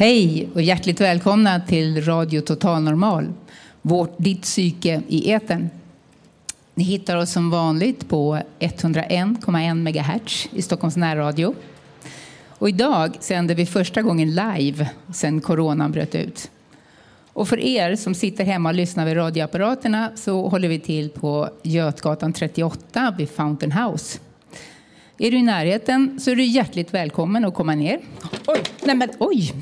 Hej och hjärtligt välkomna till Radio Total Normal, vårt Ditt psyke i etern. Ni hittar oss som vanligt på 101,1 MHz i Stockholms närradio. Och idag sänder vi första gången live sedan coronan bröt ut. Och för er som sitter hemma och lyssnar vid radioapparaterna så håller vi till på Götgatan 38 vid Fountain House. Är du i närheten så är du hjärtligt välkommen att komma ner. Oj, nej men oj!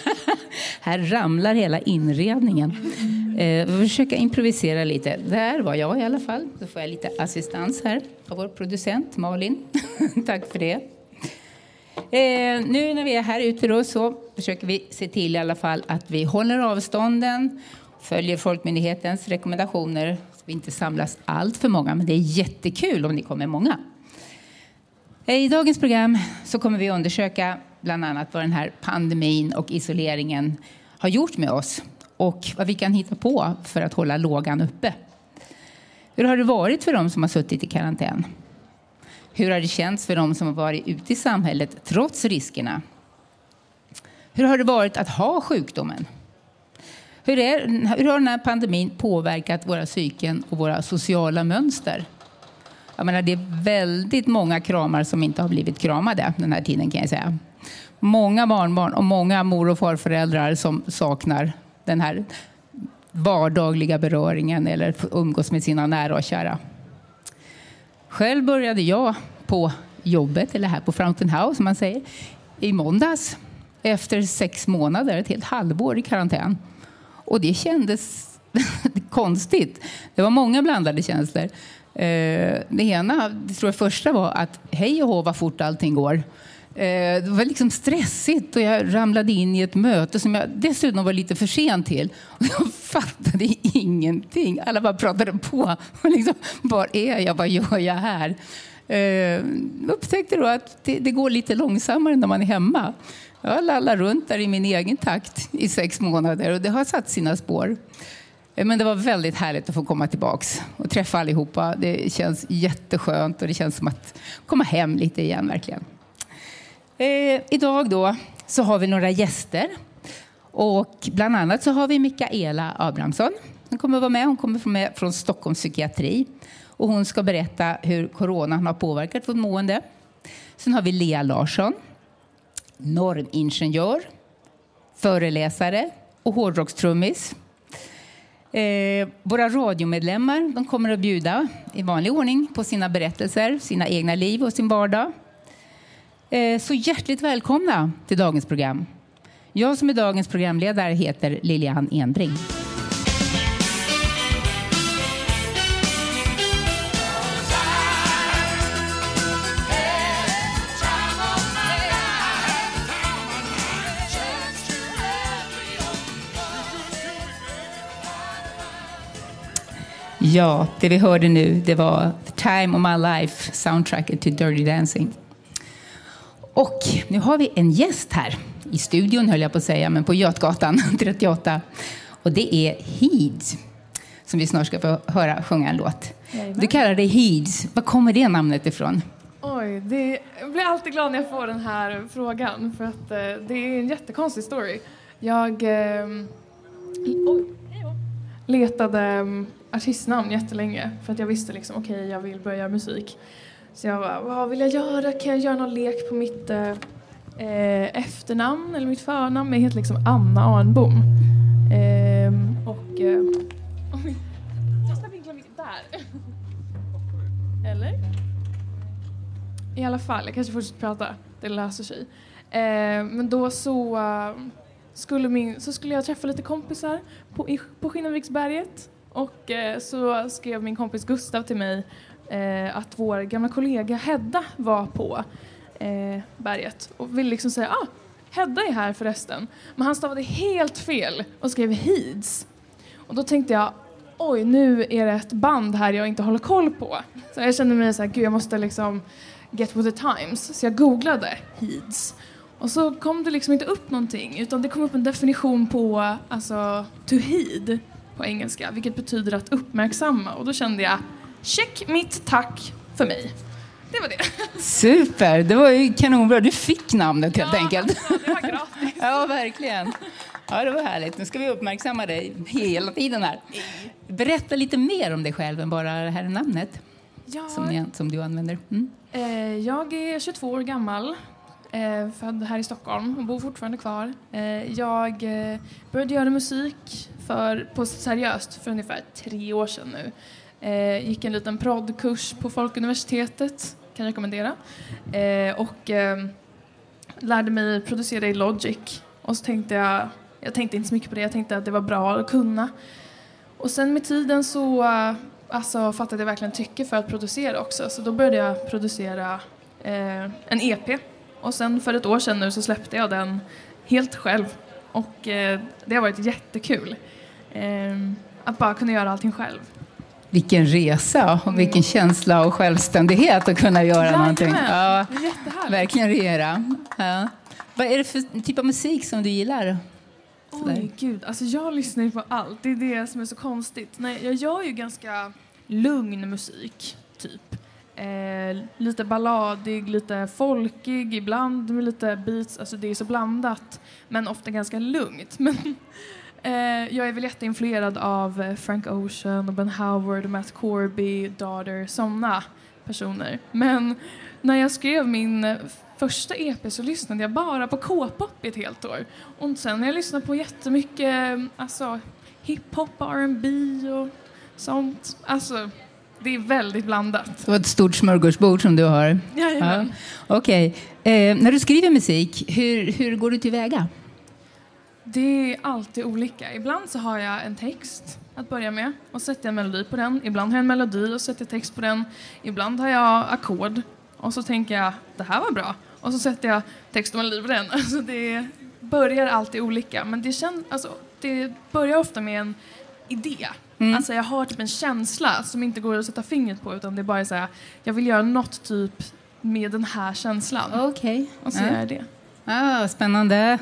Här ramlar hela inredningen. Eh, vi försöka improvisera lite. Där var jag i alla fall. Då får jag lite assistans här av vår producent Malin. Tack för det. Eh, nu när vi är här ute då, så försöker vi se till i alla fall att vi håller avstånden, följer Folkmyndighetens rekommendationer så vi inte samlas allt för många. Men det är jättekul om ni kommer många. I dagens program så kommer vi undersöka bland annat vad den här pandemin och isoleringen har gjort med oss och vad vi kan hitta på för att hålla lågan uppe. Hur har det varit för dem som har suttit i karantän? Hur har det känts för dem som har varit ute i samhället trots riskerna? Hur har det varit att ha sjukdomen? Hur, är, hur har den här pandemin påverkat våra psyken och våra sociala mönster? Jag menar, det är väldigt många kramar som inte har blivit kramade den här tiden kan jag säga. Många barnbarn och många mor och farföräldrar som saknar den här vardagliga beröringen eller umgås med sina nära och kära. Själv började jag på jobbet, eller här på Fountain House som man säger, i måndags efter sex månader, ett helt halvår i karantän. Och det kändes konstigt. Det var många blandade känslor. Eh, det ena, det tror jag första var att hej och hå vad fort allting går. Eh, det var liksom stressigt och jag ramlade in i ett möte som jag dessutom var lite för sen till. Och jag fattade ingenting. Alla bara pratade på. Och liksom, var är jag? Vad gör jag här? Jag upptäckte då att det, det, går lite långsammare när man är hemma. Jag lallade runt där i min egen takt i sex månader och det har satt sina spår. Eh, men det var väldigt härligt att få komma tillbaks och träffa allihopa. Det känns jätteskönt och det känns som att komma hem lite igen verkligen. Eh, idag då så har vi några gäster. Och bland annat så har vi Mikaela Abrahamsson. Hon kommer att vara med. Hon kommer med från Stockholms psykiatri. Och hon ska berätta hur coronan har påverkat vårt mående. Sen har vi Lea Larsson, normingenjör, föreläsare och hårdrockstrummis. Eh, våra radiomedlemmar de kommer att bjuda i vanlig ordning på sina berättelser, sina egna liv och sin vardag. Eh, så hjärtligt välkomna till dagens program. Jag som är dagens programledare heter Lilian Enbring. Ja, det vi hörde nu det var The Time of My Life, soundtracket till Dirty Dancing. Och nu har vi en gäst här i studion, höll jag på att säga, men på Götgatan 38. Och det är Heeds, som vi snart ska få höra sjunga en låt. Jajamän. Du kallar dig Heeds. Var kommer det namnet ifrån? Oj, det, jag blir alltid glad när jag får den här frågan, för att eh, det är en jättekonstig story. Jag eh, oj, letade mm, artistnamn jättelänge för att jag visste liksom okej, okay, jag vill börja göra musik. Så jag bara, vad vill jag göra? Kan jag göra någon lek på mitt eh, eh efternamn eller mitt förnamn? Jag heter liksom Anna Arnbom. Eh, och... Eh, jag ska vinkla där. Eller? I alla fall, jag kanske fortsätter prata. Det löser sig. Eh, men då så, uh, skulle min, så skulle jag träffa lite kompisar på, i, på Skinnarviksberget. Och eh, så skrev min kompis Gustav till mig eh, att vår gamla kollega Hedda var på eh, berget och ville liksom säga ah, Hedda är här förresten. Men han stavade helt fel och skrev Heeds. Och då tänkte jag, oj nu är det ett band här jag inte håller koll på. Så jag kände mig så här, gud jag måste liksom get with the times. Så jag googlade Heeds. Och så kom det liksom inte upp någonting utan det kom upp en definition på alltså to heed på engelska vilket betyder att uppmärksamma och då kände jag check mitt tack för mig. Det var det. Super, det var ju kanonbra. Du fick namnet helt ja, enkelt. Det var gratis. ja, verkligen. Ja, det var härligt. Nu ska vi uppmärksamma dig hela tiden här. Berätta lite mer om dig själv än bara det här namnet ja. som, ni, som du använder. Mm. Eh, jag är 22 år gammal, eh, född här i Stockholm och bor fortfarande kvar. Eh, jag eh, började göra musik för, på seriöst för ungefär tre år sedan nu. Eh, gick en liten proddkurs på Folkuniversitetet, kan jag rekommendera. Eh, och ehm, lärde mig producera i Logic. Och så tänkte jag, jag tänkte inte så mycket på det, jag tänkte att det var bra att kunna. Och sen med tiden så eh, alltså, fattade jag verkligen tycke för att producera också. Så då började jag producera eh, en EP. Och sen för ett år sedan nu så släppte jag den helt själv. Och eh, det har varit jättekul. Eh, att bara kunna göra allting själv. Vilken resa och vilken mm. känsla och självständighet att kunna göra Jajamän. någonting. Ja, verkligen regera. Ja. Vad är det för typ av musik som du gillar? Oj, gud. Alltså jag lyssnar ju på allt. Det är det som är så konstigt. Nej, jag gör ju ganska lugn musik, typ. Eh, lite balladig, lite folkig, ibland med lite beats. Alltså det är så blandat, men ofta ganska lugnt. Men eh, jag är väl jätteinfluerad av eh, Frank Ocean, Ben Howard, Matt Corby, Daughter, sådana personer. Men när jag skrev min första EP så lyssnade jag bara på K-pop i ett helt år. Och sen har jag lyssnat på jättemycket eh, alltså, hiphop, R&B och sånt. Alltså, det är väldigt blandat. Det var ett stort smörgåsbord som du har. Jajamän. Ja. Okej. Okay. Eh, när du skriver musik, hur, hur går du tillväga? Det är alltid olika. Ibland så har jag en text att börja med och sätter en melodi på den. Ibland har jag en melodi och sätter text på den. Ibland har jag ackord och så tänker jag det här var bra och så sätter jag text och melodi på den. Alltså det börjar alltid olika men det, kän, alltså, det börjar ofta med en idé. Mm. Alltså jag har typ en känsla som inte går att sätta fingret på utan det är bara så här, jag vill göra något typ med den här känslan. Okej. Okay. Och så ja. gör jag det. Ah, spännande.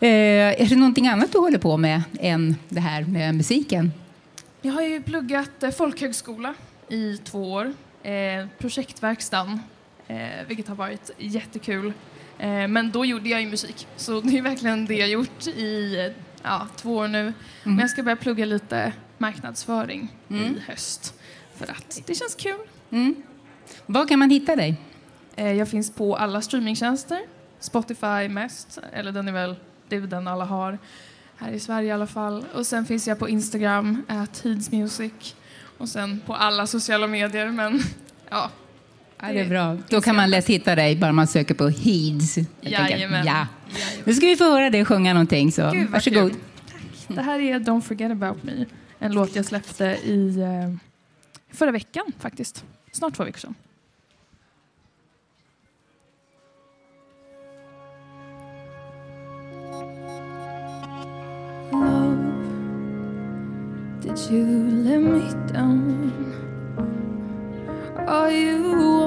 Eh, är det någonting annat du håller på med än det här med musiken? Jag har ju pluggat eh, folkhögskola i två år. Eh, projektverkstan, eh, vilket har varit jättekul. Eh, men då gjorde jag ju musik, så det är verkligen det jag gjort i ja, två år nu. Mm. Men jag ska börja plugga lite marknadsföring mm. i höst för att det känns kul. Mm. Var kan man hitta dig? Eh, jag finns på alla streamingtjänster. Spotify mest, eller den är väl, det är den alla har här i Sverige i alla fall. Och sen finns jag på Instagram, at Music. Och sen på alla sociala medier, men ja. Ja, det är bra. Då kan man lätt hitta dig bara man söker på Heeds. Jajamän. Ja. Nu ska vi få höra dig sjunga någonting, så Gud, varsågod. Tack. Det här är Don't forget about me. En låt jag släppte i eh, förra veckan faktiskt. Snart två veckor sedan. Love, did you let me down? Are you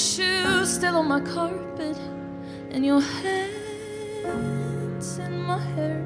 shoes still on my carpet and your hands in my hair?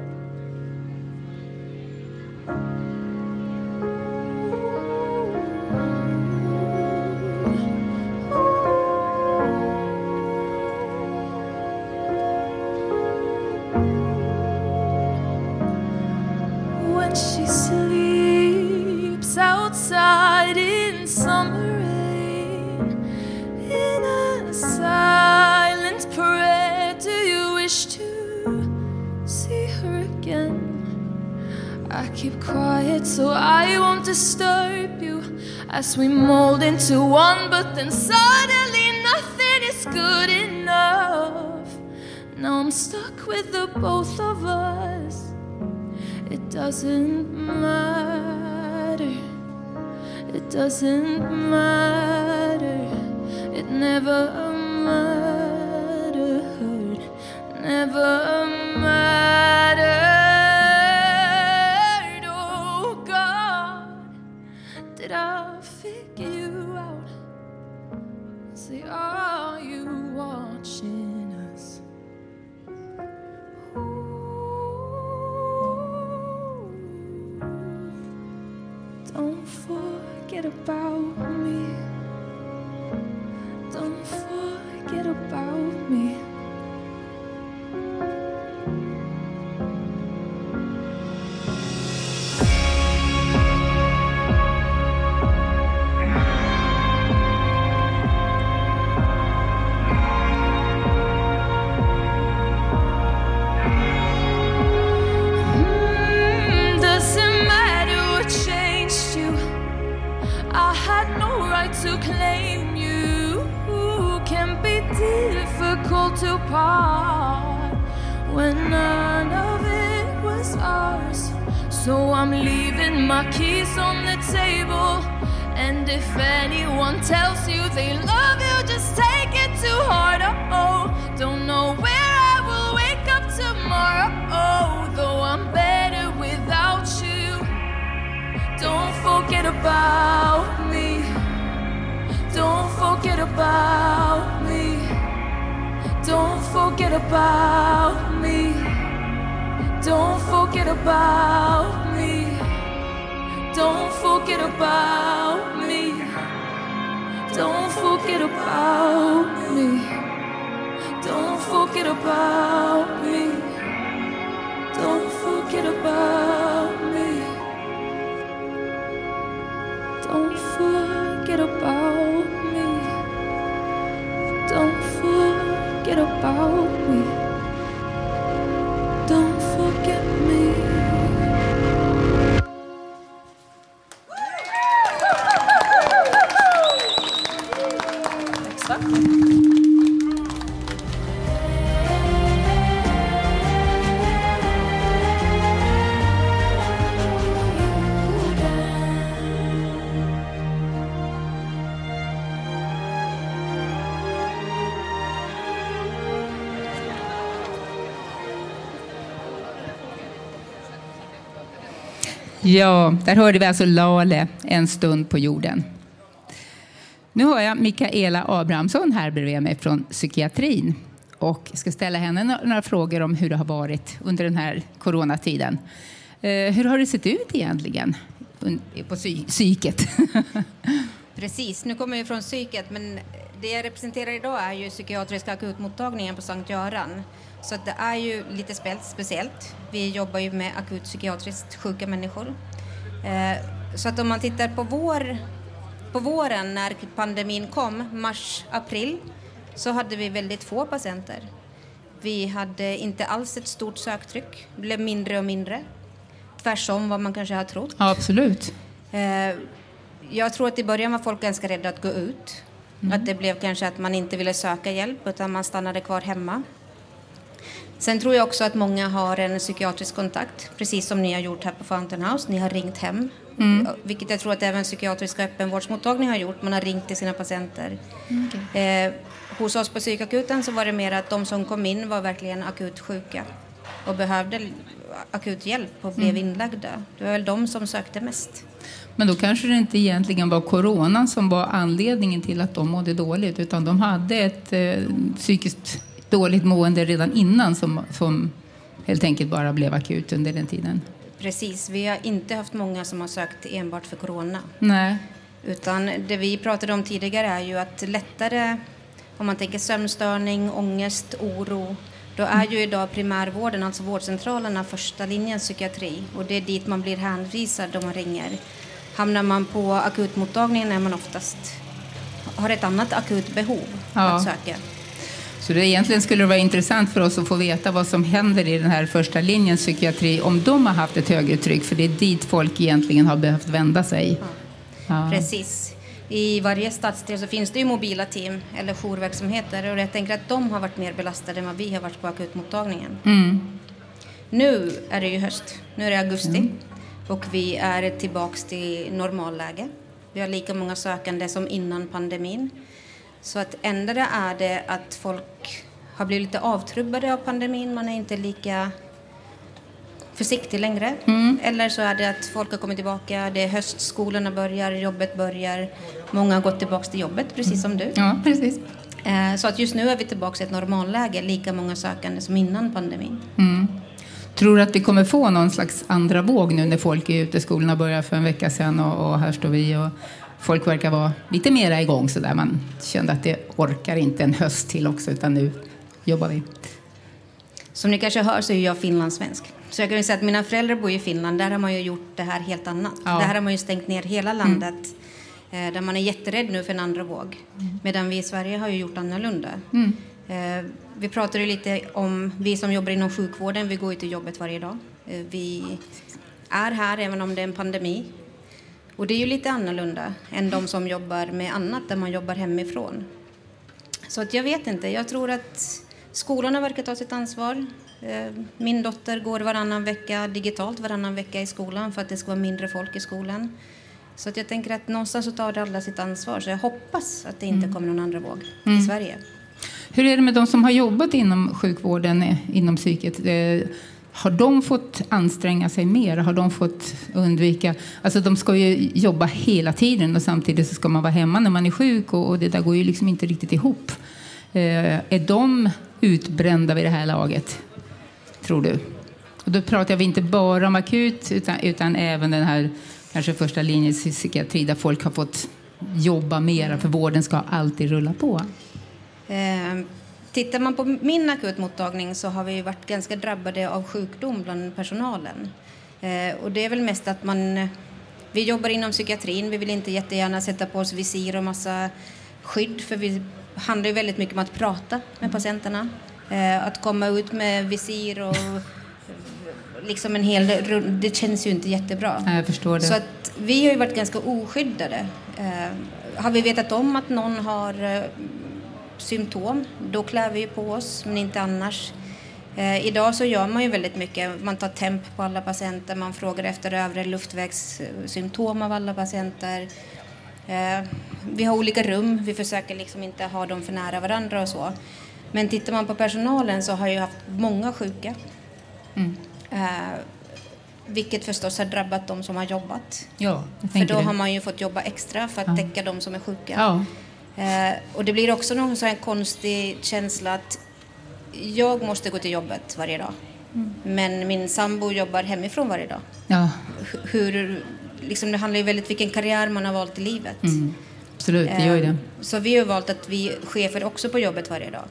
As we mold into one. But then suddenly nothing is good enough. Now I'm stuck with the both of us. It doesn't matter. It doesn't matter. It never mattered. Never forget about me. Don't forget about me. Ja, där hörde vi alltså Lale, En stund på jorden. Nu har jag Mikaela Abrahamsson här bredvid mig från psykiatrin och ska ställa henne några frågor om hur det har varit under den här coronatiden. Eh, hur har det sett ut egentligen på psy- psyket? Precis, nu kommer jag från psyket men det jag representerar idag är ju psykiatriska akutmottagningen på Sankt Göran. Så det är ju lite spe- speciellt. Vi jobbar ju med akut psykiatriskt sjuka människor. Eh, så att om man tittar på, vår, på våren när pandemin kom, mars, april, så hade vi väldigt få patienter. Vi hade inte alls ett stort söktryck, det blev mindre och mindre. Tvärsom vad man kanske har trott. Ja, absolut. Eh, jag tror att i början var folk ganska rädda att gå ut. Att det blev kanske att man inte ville söka hjälp utan man stannade kvar hemma. Sen tror jag också att många har en psykiatrisk kontakt, precis som ni har gjort här på Fountain House. Ni har ringt hem, vilket jag tror att även psykiatriska öppenvårdsmottagning har gjort. Man har ringt till sina patienter. Eh, hos oss på psykakuten så var det mer att de som kom in var verkligen akut sjuka och behövde akut hjälp och blev inlagda. Det var väl de som sökte mest. Men då kanske det inte egentligen var coronan som var anledningen till att de mådde dåligt utan de hade ett eh, psykiskt dåligt mående redan innan som, som helt enkelt bara blev akut under den tiden. Precis, vi har inte haft många som har sökt enbart för corona. Nej. Utan det vi pratade om tidigare är ju att lättare, om man tänker sömnstörning, ångest, oro, då är ju idag primärvården, alltså vårdcentralerna, första linjens psykiatri. Och det är dit man blir hänvisad om man ringer. Hamnar man på akutmottagningen är man oftast har ett annat akut behov Ja. att söka. Så det egentligen skulle det vara intressant för oss att få veta vad som händer i den här första linjens psykiatri om de har haft ett högre tryck, för det är dit folk egentligen har behövt vända sig. Ja. Precis. I varje stadsdel så finns det ju mobila team eller jourverksamheter och jag tänker att de har varit mer belastade än vad vi har varit på akutmottagningen. Mm. Nu är det ju höst, nu är det augusti och vi är tillbaks till normalläge. Vi har lika många sökande som innan pandemin. Så att ändå är det att folk har blivit lite avtrubbade av pandemin, man är inte lika försiktig längre. Eller så är det att folk har kommit tillbaka, det är höst, skolorna börjar, jobbet börjar. Många har gått tillbaka till jobbet, precis som du. Ja, precis. Eh, Så att just nu är vi tillbaka i ett normalläge, lika många sökande som innan pandemin. Tror du att vi kommer få någon slags andra våg nu när folk är ute? Skolorna började för en vecka sedan och, och här står vi och folk verkar vara lite mera igång så där. Man kände att det orkar inte en höst till också utan nu jobbar vi. Som ni kanske hör så är jag finlandssvensk. Så jag kan ju säga att mina föräldrar bor i Finland, där har man ju gjort det här helt annat. Ja. Där har man ju stängt ner hela landet. eh, Där man är jätterädd nu för en andra våg. Medan vi i Sverige har ju gjort annorlunda. Eh, Vi pratade ju lite om, vi som jobbar inom sjukvården, vi går ju till jobbet varje dag. Eh, Vi är här även om det är en pandemi. Och det är ju lite annorlunda än de som jobbar med annat, där man jobbar hemifrån. Så att jag vet inte. Jag tror att skolorna verkar ta sitt ansvar. Eh, Min dotter går varannan vecka digitalt varannan vecka i skolan för att det ska vara mindre folk i skolan. Så att jag tänker att någonstans så tar alla sitt ansvar. Så jag hoppas att det inte kommer någon andra våg i Sverige. Hur är det med de som har jobbat inom sjukvården, eh, inom psyket? Har de fått anstränga sig mer? Har de fått undvika... Alltså de ska ju jobba hela tiden och samtidigt så ska man vara hemma när man är sjuk och, och det där går ju liksom inte riktigt ihop. Eh, är de utbrända vid det här laget, tror du? Och då pratar vi inte bara om akut utan, utan även den här kanske första linjens psykiatri där folk har fått jobba mera för vården ska alltid rulla på. Eh, Tittar man på min akutmottagning så har vi varit ganska drabbade av sjukdom bland personalen. Eh, Och det är väl mest att man... Vi jobbar inom psykiatrin, vi vill inte jättegärna sätta på oss visir och massa skydd för vi handlar ju väldigt mycket om att prata med patienterna. Eh, Att komma ut med visir och liksom en hel det känns ju inte jättebra. Ja, jag förstår det. Så att vi har ju varit ganska oskyddade. Eh, har vi vetat om att någon har symptom, då klär vi på oss, men inte annars. Eh, idag så gör man ju väldigt mycket. Man tar temp på alla patienter, man frågar efter övre luftvägssymptom av alla patienter. Eh, vi har olika rum, vi försöker liksom inte ha dem för nära varandra och så. Men tittar man på personalen så har jag haft många sjuka. Eh, vilket förstås har drabbat de som har jobbat. Ja, För då det. har man ju fått jobba extra för att Ja. täcka de som är sjuka. Ja. Eh, och det blir också någon sån här konstig känsla att jag måste gå till jobbet varje dag. Mm. Men min sambo jobbar hemifrån varje dag. ja, Hur, liksom det handlar ju väldigt vilken karriär man har valt i livet. Mm. absolut, det gör ju det. Eh, Så vi har valt att vi chefer också på jobbet varje dag.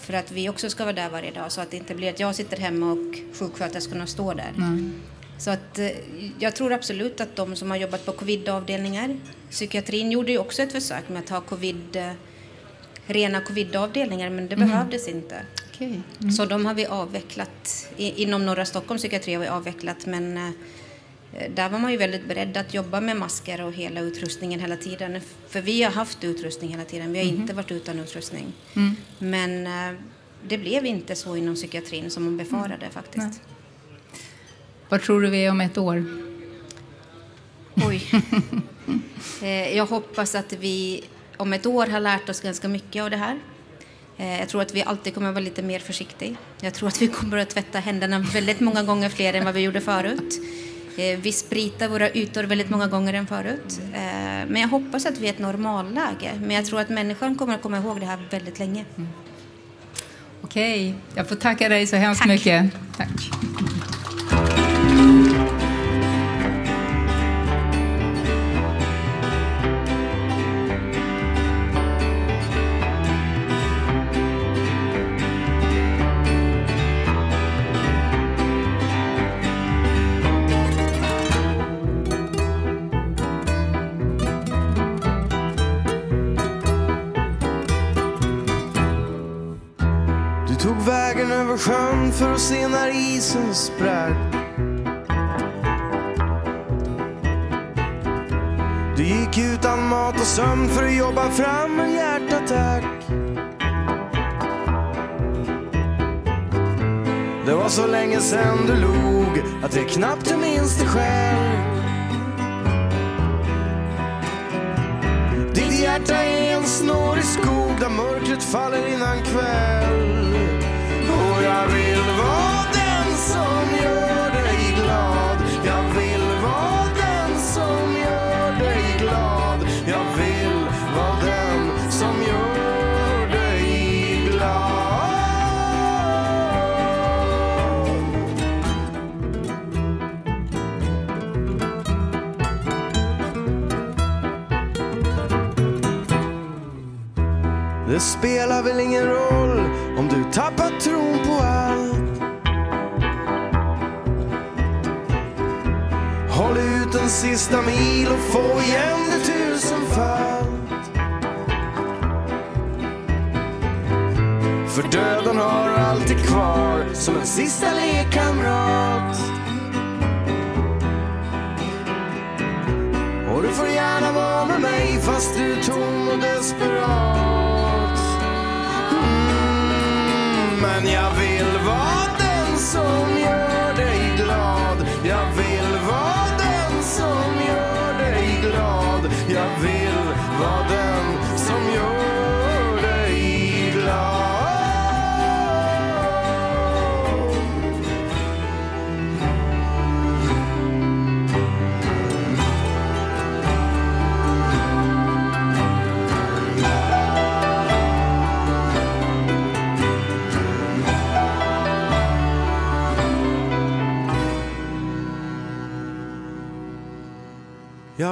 För att vi också ska vara där varje dag så att det inte blir att jag sitter hemma och sjuksköterskorna står där. Så att eh, jag tror absolut att de som har jobbat på covidavdelningar, psykiatrin gjorde ju också ett försök med att ha covid, eh, rena covidavdelningar men det behövdes inte. Okej. Så de har vi avvecklat. Inom norra Stockholms psykiatri har vi avvecklat men eh, där var man ju väldigt beredd att jobba med masker och hela utrustningen hela tiden. För vi har haft utrustning hela tiden, vi har inte varit utan utrustning. Men eh, det blev inte så inom psykiatrin som man befarade faktiskt. Vad tror du vi är om ett år? Oj. Eh, Jag hoppas att vi om ett år har lärt oss ganska mycket av det här. Eh, Jag tror att vi alltid kommer att vara lite mer försiktiga. Jag tror att vi kommer att tvätta händerna väldigt många gånger fler än vad vi gjorde förut. Eh, Vi spritar våra ytor väldigt många gånger än förut. Men jag hoppas att vi är ett normalläge. Men jag tror att människan kommer att komma ihåg det här väldigt länge. Okej, jag får tacka dig så hemskt mycket. Tack. För att se när isen sprack. Du gick utan mat och sömn för att jobba fram en hjärtattack. Det var så länge sen du log att jag knappt du minns det själv. Ditt hjärta är en snårig skog där mörkret faller innan kväll. Det spelar väl ingen roll om du tappat En sista mil och få igen det tusenfalt. För döden har alltid kvar som en sista lekkamrat. Och du får gärna vara med mig fast du är tom och desperat.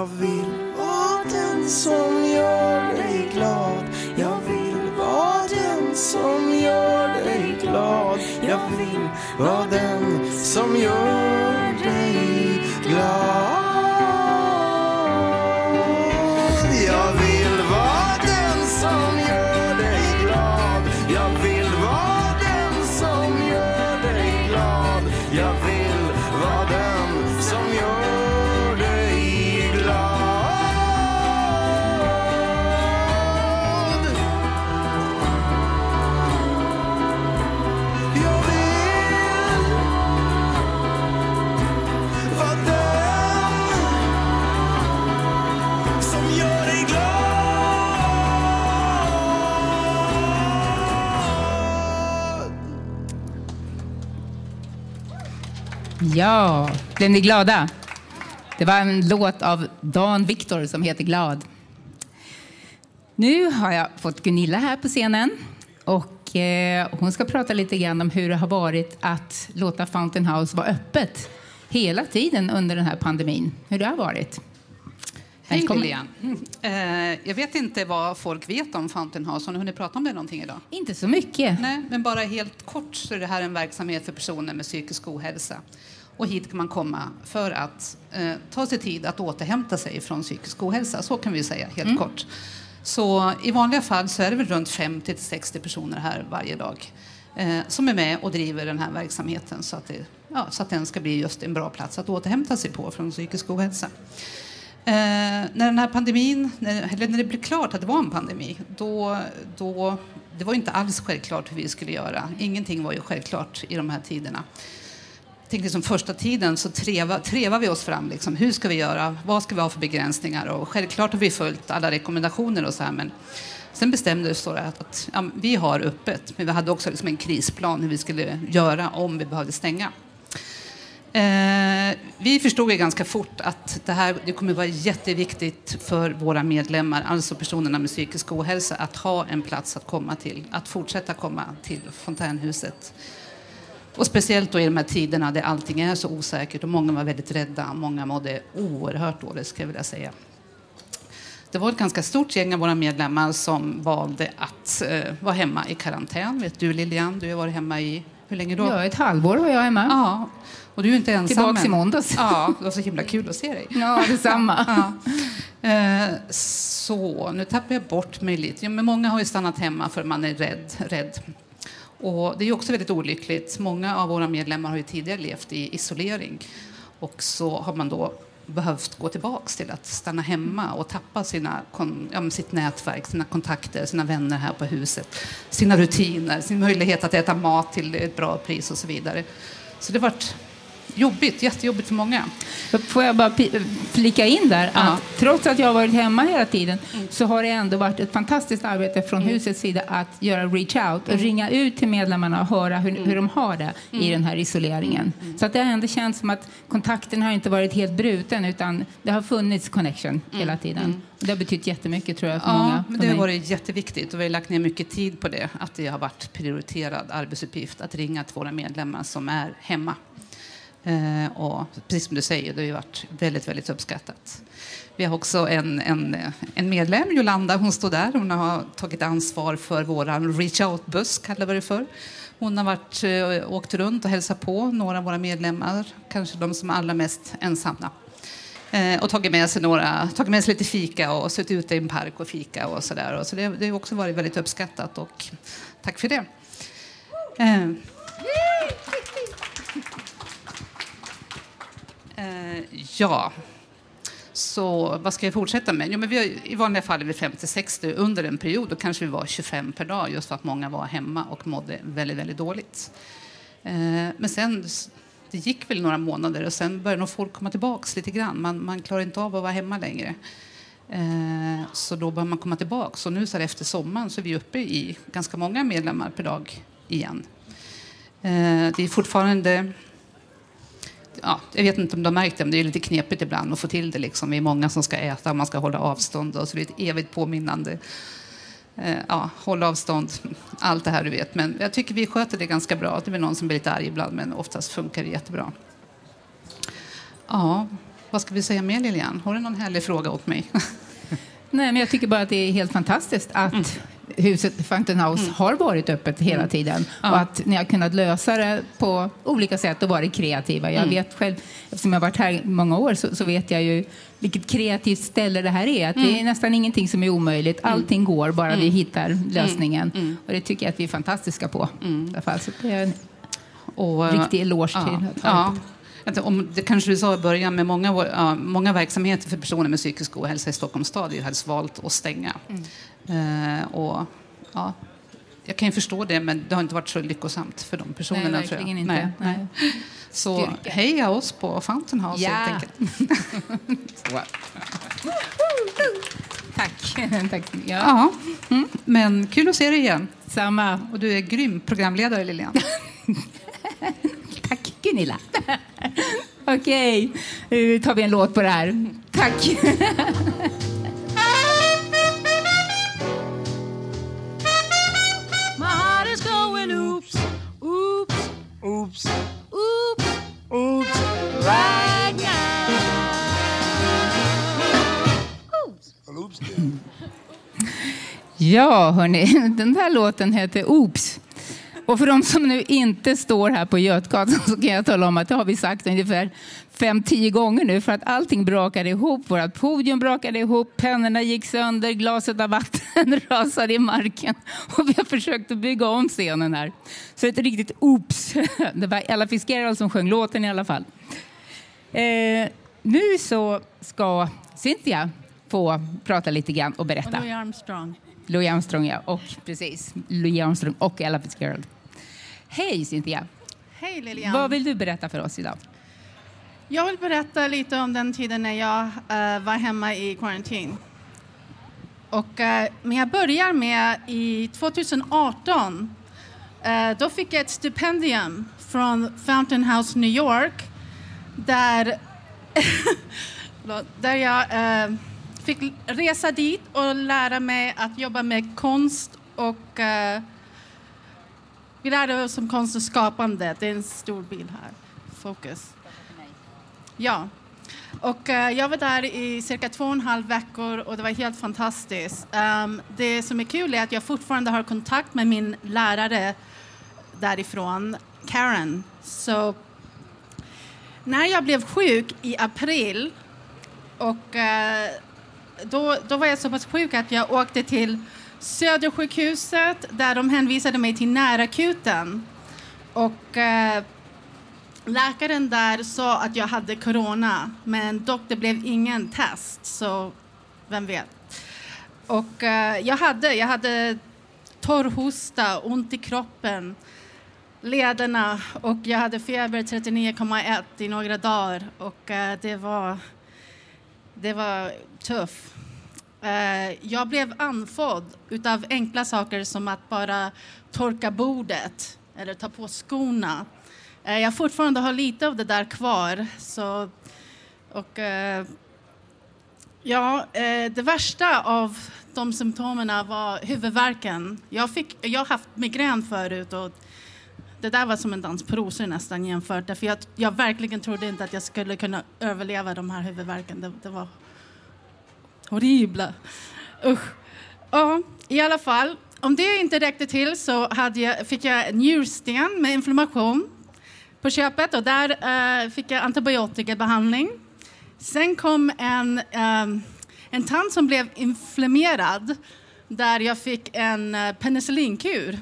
Jag vill vara den som gör dig glad. Jag vill vara den som gör dig glad. Jag vill vara den som gör Ja, blev ni glada? Det var en låt av Dan Victor som heter Glad. Nu har jag fått Gunilla här på scenen och eh, hon ska prata lite grann om hur det har varit att låta Fountain House vara öppet hela tiden under den här pandemin. Hur det har varit. Hej. Lilian. Eh, jag vet inte vad folk vet om Fountain House. Har ni hunnit prata om det någonting idag? Inte så mycket. Nej, men bara helt kort så är det här en verksamhet för personer med psykisk ohälsa. Och hit kan man komma för att eh, ta sig tid att återhämta sig från psykisk ohälsa. Så kan vi säga helt kort. Så i vanliga fall så är det väl runt 50 till 60 personer här varje dag eh, som är med och driver den här verksamheten så att, det, ja, så att den ska bli just en bra plats att återhämta sig på från psykisk ohälsa. Eh, när den här pandemin, när, eller när det blev klart att det var en pandemi, då, då, det var inte alls självklart hur vi skulle göra. Ingenting var ju självklart i de här tiderna tänker som första tiden så treva, trevar vi oss fram. Liksom, hur ska vi göra? Vad ska vi ha för begränsningar? Och självklart har vi följt alla rekommendationer och så här, men sen bestämde vi oss att, att ja, vi har öppet, men vi hade också liksom en krisplan hur vi skulle göra om vi behövde stänga. Eh, vi förstod ju ganska fort att det här det kommer vara jätteviktigt för våra medlemmar, alltså personerna med psykisk ohälsa, att ha en plats att komma till, att fortsätta komma till fontänhuset. Och speciellt då i de här tiderna där allting är så osäkert och många var väldigt rädda, många mådde oerhört dåligt skulle jag vilja säga. Det var ett ganska stort gäng av våra medlemmar som valde att eh, vara hemma i karantän. Vet du Lilian, du har varit hemma i, hur länge då? Ja, ett halvår var jag hemma. Ja, och du är inte ensam. Tillbaks i måndags. Ja, det var så himla kul att se dig. Ja, detsamma. Ja. Eh, så, nu tappar jag bort mig lite. Ja, men många har ju stannat hemma för man är rädd. rädd. Och det är också väldigt olyckligt. Många av våra medlemmar har ju tidigare levt i isolering. Och så har man då behövt gå tillbaka till att stanna hemma och tappa sina, ja, sitt nätverk, sina kontakter, sina vänner här på huset, sina rutiner, sin möjlighet att äta mat till ett bra pris och så vidare. Så det har varit jobbigt, jättejobbigt för många. Får jag bara flika in där Ja. Mm. att trots att jag har varit hemma hela tiden så har det ändå varit ett fantastiskt arbete från husets sida att göra reach out Mm. och ringa ut till medlemmarna och höra hur, hur de har det i den här isoleringen. Mm. Så att det har ändå känts som att kontakten har inte varit helt bruten utan det har funnits connection hela tiden. Det har betytt jättemycket tror jag för många. Mm. Ja, men för det har varit jätteviktigt och vi har lagt ner mycket tid på det. Att det har varit prioriterad arbetsuppgift att ringa till våra medlemmar som är hemma. Eh, och precis som du säger, det har ju varit väldigt, väldigt uppskattat. Vi har också en, en, en medlem, Jolanda, hon står där. Hon har tagit ansvar för vår reach out-buss, kallar vi det för. Hon har varit, eh, åkt runt och hälsat på några av våra medlemmar, kanske de som är allra mest ensamma. Eh, och tagit med, sig några, tagit med sig lite fika och suttit ute i en park och fika och sådär. Så det, det har också varit väldigt uppskattat och tack för det. Eh. Eh, ja, så vad ska jag fortsätta med? Jo, men vi har, I vanliga fall är vi 50-60. Under en period då kanske vi var 25 per dag just för att många var hemma och mådde väldigt, väldigt dåligt. Eh, men sen, det gick väl några månader och sen började nog folk komma tillbaka lite grann. Man, man klarar inte av att vara hemma längre. Eh, så då börjar man komma tillbaka. Så nu så här efter sommaren så är vi uppe i ganska många medlemmar per dag igen. Eh, det är fortfarande ja, jag vet inte om du har märkt det, men det är lite knepigt ibland att få till det. Liksom. Vi är många som ska äta, man ska hålla avstånd och så det är ett evigt påminnande. Eh, ja, hålla avstånd, allt det här du vet. Men jag tycker vi sköter det ganska bra. Det är väl någon som blir lite arg ibland, men oftast funkar det jättebra. Ja, vad ska vi säga mer Lilian? Har du någon härlig fråga åt mig? Nej, men jag tycker bara att det är helt fantastiskt att Mm. Huset Fountain House har varit öppet hela tiden och att ni har kunnat lösa det på olika sätt och varit kreativa. Mm. Jag vet själv, eftersom jag har varit här många år, så, så vet jag ju vilket kreativt ställe det här är. Att Mm. Det är nästan ingenting som är omöjligt. Allting går, bara vi hittar lösningen. Mm. Och det tycker jag att vi är fantastiska på. I alla fall. Så det är en Och, eh, riktig eloge ja, till. Ja. Att Om, det kanske du sa i början, med många, ja, många verksamheter för personer med psykisk ohälsa i Stockholms stad har valt att stänga. Eh, och, ja, jag kan ju förstå det, men det har inte varit så lyckosamt för de personerna. Nej, tror jag. verkligen inte. Nej. Så Styrka. heja oss på Fountain House Ja. helt enkelt. Tack. Tack. Ja. Ja, mm. men kul att se dig igen. Samma. Och du är grym programledare Lilian. Tack Gunilla. Okej, nu tar vi en låt på det här. Tack. Ja, hörni, den där låten heter Oops. Och för de som nu inte står här på Götgatan så kan jag tala om att det har vi sagt ungefär fem, tio gånger nu för att allting brakade ihop. Vårt podium brakade ihop, pennorna gick sönder, glaset av vatten rasade i marken och vi har försökt att bygga om scenen här. Så ett riktigt oops. Det var Ella Fitzgerald som sjöng låten i alla fall. Eh, nu så ska Cynthia få prata lite grann och berätta. Louis Armstrong. Louis Armstrong, ja. Och, precis. Louis Armstrong och Ella Fitzgerald. Hej Cynthia! Hej Lilian. Vad vill du berätta för oss idag? Jag vill berätta lite om den tiden när jag eh, var hemma i karantin. Och, eh, men jag börjar med i 2018. Eh, då fick jag ett stipendium från Fountain House New York där, där jag fick resa dit och lära mig att jobba med konst och uh, vi lärde oss om konst och skapande. Det är en stor bild här. Fokus. Ja. Och uh, jag var där i cirka två och en halv veckor och det var helt fantastiskt. Um, det som är kul är att jag fortfarande har kontakt med min lärare därifrån, Karen. Så när jag blev sjuk i april och uh, då, då var jag så pass sjuk att jag åkte till Södersjukhuset där de hänvisade mig till närakuten. Och eh, läkaren där sa att jag hade corona, men dock det blev ingen test, så vem vet. Och eh, jag hade, jag hade torrhosta, ont i kroppen, lederna och jag hade feber 39,1 i några dagar och eh, det var, det var tufft. Eh, jag blev andfådd utav enkla saker som att bara torka bordet eller ta på skorna. Eh, jag fortfarande har lite av det där kvar. Så, och, eh, ja, det värsta av de symptomen var huvudvärken. Jag, fick, jag har haft migrän förut och det där var som en dans på rosor nästan jämfört. Därför jag, jag verkligen trodde inte att jag skulle kunna överleva de här huvudvärken. Det, det var horribla. Usch. Ja, i alla fall. Om det inte räckte till så hade jag, fick jag njursten med inflammation på köpet och där uh, fick jag antibiotikabehandling. Sen kom en, um, en tand som blev inflammerad där jag fick en uh, penicillinkur.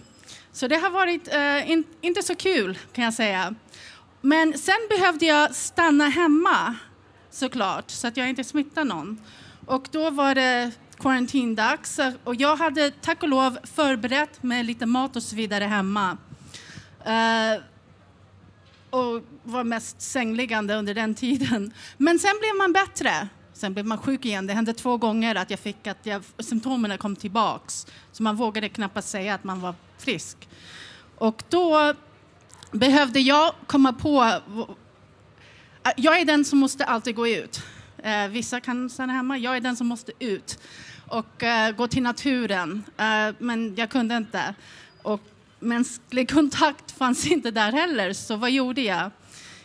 Så det har varit eh, in, inte så kul kan jag säga. Men sen behövde jag stanna hemma såklart så att jag inte smittar någon. Och då var det karantindags och jag hade tack och lov förberett med lite mat och så vidare hemma. Eh, och var mest sängliggande under den tiden. Men sen blev man bättre. Sen blev man sjuk igen. Det hände två gånger att jag fick att jag, symptomen kom tillbaks. Så man vågade knappast säga att man var frisk. Och då behövde jag komma på... Jag är den som måste alltid gå ut. Eh, vissa kan stanna hemma. Jag är den som måste ut och eh, gå till naturen. Eh, men jag kunde inte. Och mänsklig kontakt fanns inte där heller, så vad gjorde jag?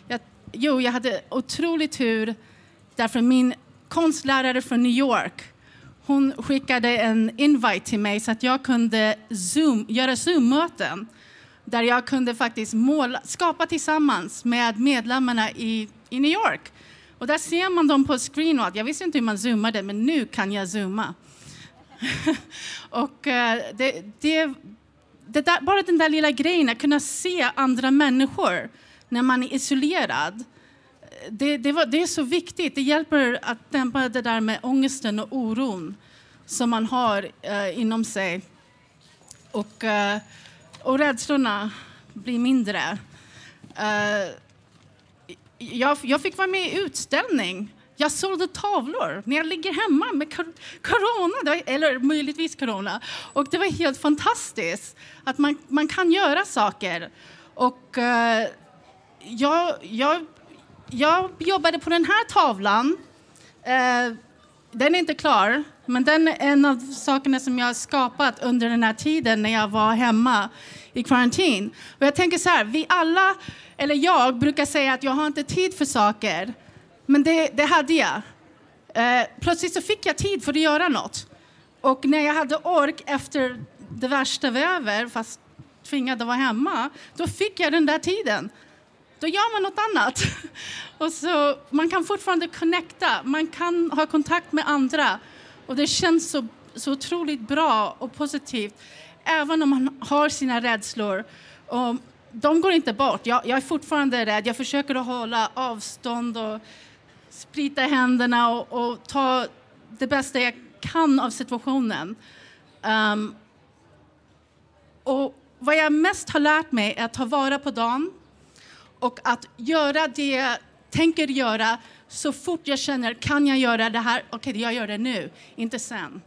jag jo, jag hade otrolig tur därför min konstlärare från New York hon skickade en invite till mig så att jag kunde zoom, göra Zoom-möten där jag kunde faktiskt måla, skapa tillsammans med medlemmarna i, i New York. Och där ser man dem på screen. Jag visste inte hur man zoomade, men nu kan jag zooma. och eh, det, det, det där, bara den där lilla grejen, att kunna se andra människor när man är isolerad. Det, det, var, det är så viktigt. Det hjälper att dämpa det där med ångesten och oron som man har eh, inom sig. Och, eh, och rädslorna blir mindre. Eh, jag, jag fick vara med i utställning jag sålde tavlor när jag ligger hemma med corona, eller möjligtvis corona. Och det var helt fantastiskt att man, man kan göra saker. Och eh, jag, jag, jag jobbade på den här tavlan. Eh, den är inte klar, men den är en av sakerna som jag har skapat under den här tiden när jag var hemma i karantin. Och jag tänker så här, vi alla, eller jag, brukar säga att jag har inte tid för saker. Men det, det hade jag. Eh, plötsligt så fick jag tid för att göra något. Och när jag hade ork efter det värsta var över, fast tvingad att vara hemma, då fick jag den där tiden. Då gör man något annat. Och så, man kan fortfarande connecta, man kan ha kontakt med andra. Och det känns så, så otroligt bra och positivt, även om man har sina rädslor. Och de går inte bort. Jag, jag är fortfarande rädd. Jag försöker att hålla avstånd och sprita händerna och, och, ta det bästa jag kan av situationen. Um, och vad jag mest har lärt mig är att ta vara på dagen och att göra det jag tänker göra så fort jag känner, kan jag göra det här? Okej, okay, jag gör det nu, inte sen.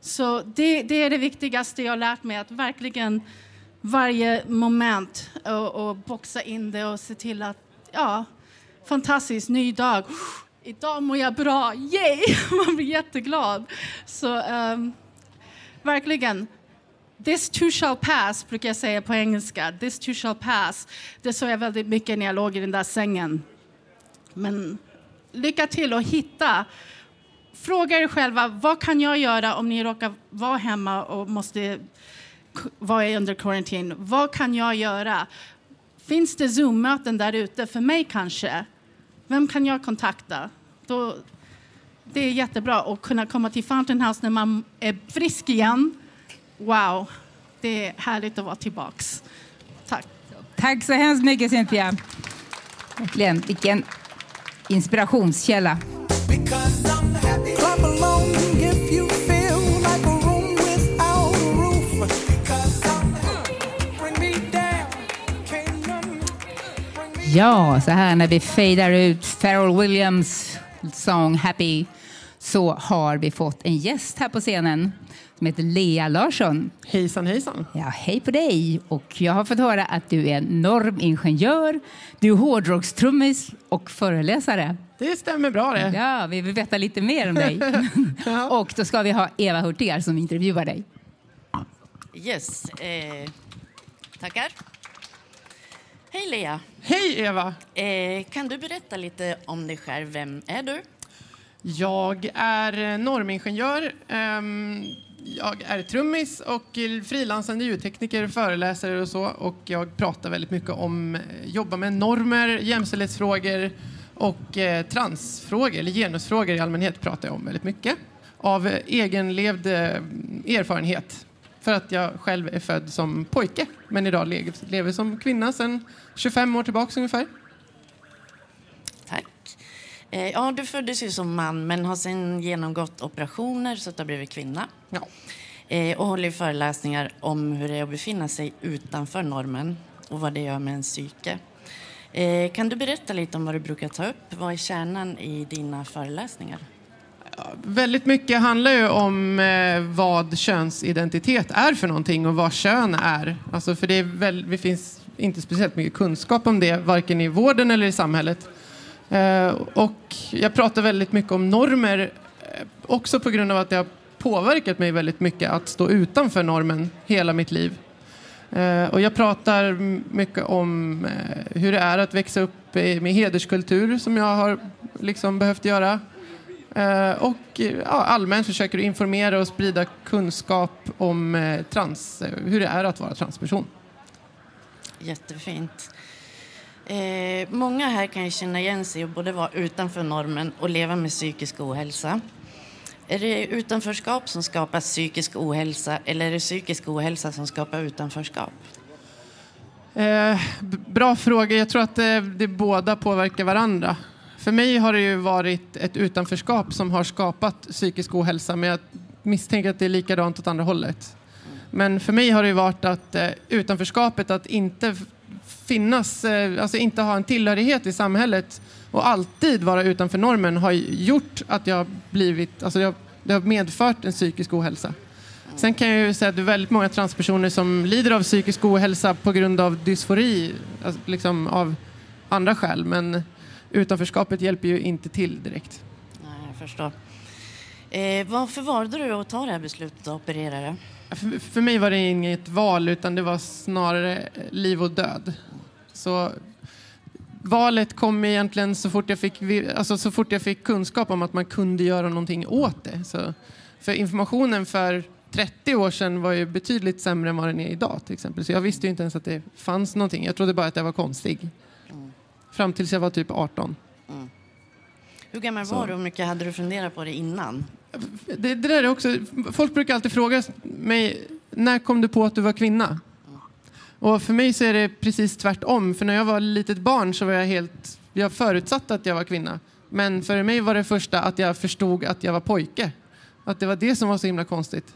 Så det, det, är det viktigaste jag har lärt mig, att verkligen varje moment och, och boxa in det och se till att, ja, fantastiskt, ny dag idag mår jag bra, yay! Man blir jätteglad. Så um, verkligen, this too shall pass brukar jag säga på engelska. This too shall pass. Det såg jag väldigt mycket när jag låg i den där sängen. Men lycka till att hitta. Fråga er själva, vad kan jag göra om ni råkar vara hemma och måste vara under quarantine? Vad kan jag göra? Finns det Zoom-möten där ute för mig kanske? Vem kan jag kontakta? Då, det är jättebra att kunna komma till Fountain House när man är frisk igen. Wow, det är härligt att vara tillbaks. Tack. Tack så hemskt mycket, Cynthia. Verkligen. Vilken inspirationskälla. Ja, så här när vi fejdar ut Pharrell Williams sång Happy så har vi fått en gäst här på scenen som heter Lea Larsson. Hejsan hejsan. Ja, hej på dig! Och jag har fått höra att du är normingenjör, du är hårdrockstrummis och föreläsare. Det stämmer bra det. Ja, vi vill veta lite mer om dig. Och då ska vi ha Eva Hurtigar som intervjuar dig. Yes. Eh, tackar. Hej Lea. Hej Eva! Eh, kan du berätta lite om dig själv? Vem är du? Jag är normingenjör. Jag är trummis och frilansande ljudtekniker, föreläsare och så. Och jag pratar väldigt mycket om, eh, jobbar jobba med normer, jämställdhetsfrågor och eh, transfrågor, eller genusfrågor i allmänhet pratar jag om väldigt mycket. Av egenlevd eh, erfarenhet. För att jag själv är född som pojke, men idag lever som kvinna sedan 25 år tillbaka ungefär. Eh, ja, du föddes ju som man men har sen genomgått operationer så att du har blivit kvinna. Ja. Eh, och håller föreläsningar om hur det är att befinna sig utanför normen och vad det gör med ens psyke. Eh, kan du berätta lite om vad du brukar ta upp? Vad är kärnan i dina föreläsningar? Väldigt mycket handlar ju om vad könsidentitet är för någonting och vad kön är. Alltså för det, är väl, det finns inte speciellt mycket kunskap om det, varken i vården eller i samhället. Eh, och jag pratar väldigt mycket om normer, eh, också på grund av att det har påverkat mig väldigt mycket att stå utanför normen hela mitt liv. Eh, och jag pratar mycket om hur det är att växa upp med hederskultur som jag har liksom behövt göra. Och allmänt försöker informera och sprida kunskap om trans, hur det är att vara transperson. Jättefint. Eh, många här kan ju känna igen sig och både vara utanför normen och leva med psykisk ohälsa. Är det utanförskap som skapar psykisk ohälsa eller är det psykisk ohälsa som skapar utanförskap? Eh, bra fråga. Jag tror att det, det båda påverkar varandra. För mig har det ju varit ett utanförskap som har skapat psykisk ohälsa men jag misstänker att det är likadant åt andra hållet. Men för mig har det ju varit att eh, utanförskapet, att inte finnas, eh, alltså inte ha en tillhörighet i samhället och alltid vara utanför normen har gjort att jag blivit, alltså jag, det har medfört en psykisk ohälsa. Sen kan jag ju säga att det är väldigt många transpersoner som lider av psykisk ohälsa på grund av dysfori, alltså liksom av andra skäl. Men utanförskapet hjälper ju inte till direkt. Nej, jag förstår. Eh, varför valde du att ta det här beslutet att operera dig? För, för mig var det inget val utan det var snarare liv och död. Så valet kom egentligen så fort jag fick, alltså så fort jag fick kunskap om att man kunde göra någonting åt det. Så, för informationen för 30 år sedan var ju betydligt sämre än vad den är idag till exempel. Så jag visste ju inte ens att det fanns någonting. Jag trodde bara att jag var konstig. Fram tills jag var typ 18. Hur gammal Så. var du och hur mycket hade du funderat på det innan? Det, det där är också, folk brukar alltid fråga mig, när kom du på att du var kvinna? Och för mig så är det precis tvärtom. För när jag var litet barn så var jag helt, jag förutsatte att jag var kvinna. Men för mig var det första att jag förstod att jag var pojke. Att det var det som var så himla konstigt.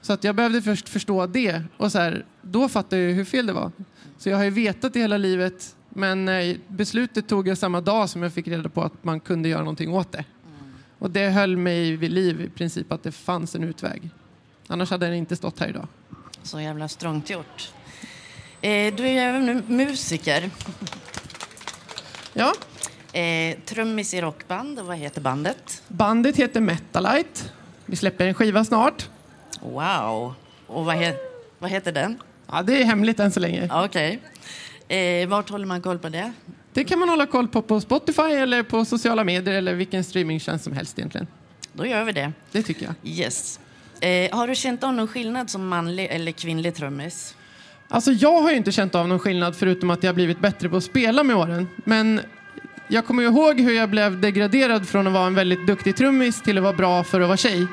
Så att jag behövde först förstå det och så här, då fattade jag hur fel det var. Så jag har ju vetat det hela livet men eh, beslutet tog jag samma dag som jag fick reda på att man kunde göra någonting åt det. Och det höll mig vid liv i princip att det fanns en utväg. Annars hade den inte stått här idag. Så jävla strångt gjort. Eh, du är ju även musiker. Ja, Eh, trummis i rockband, och vad heter bandet? bandet heter Metalite. Vi släpper en skiva snart. Wow! Och vad, he- vad heter den? Ja, det är hemligt än så länge. Okej. Eh, vart håller man koll på det? Det kan man hålla koll på på Spotify eller på sociala medier eller vilken streamingtjänst som helst egentligen. Då gör vi det. Det tycker jag. Yes. Eh, har du känt av någon skillnad som manlig eller kvinnlig trummis? Alltså jag har ju inte känt av någon skillnad förutom att jag blivit bättre på att spela med åren. Men jag kommer ju ihåg hur jag blev degraderad från att vara en väldigt duktig trummis till att vara bra för att vara tjej.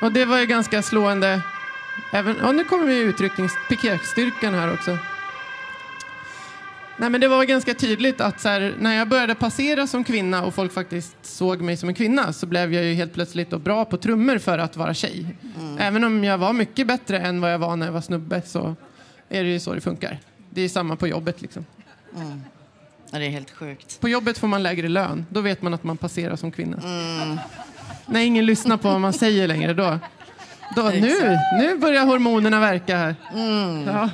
Och det var ju ganska slående. Även, ja, nu kommer vi piketstyrkan här också. Nej, men det var ganska tydligt att här, när jag började passera som kvinna och folk faktiskt såg mig som en kvinna så blev jag ju helt plötsligt bra på trummor för att vara tjej. Även om jag var mycket bättre än vad jag var när jag var snubbe så är det ju så det funkar. Det är samma på jobbet liksom. Ja, det är helt sjukt. På jobbet får man lägre lön. Då vet man att man passerar som kvinna. När ingen lyssnar på vad man säger längre, då... då nu, nu börjar hormonerna verka här. Ja.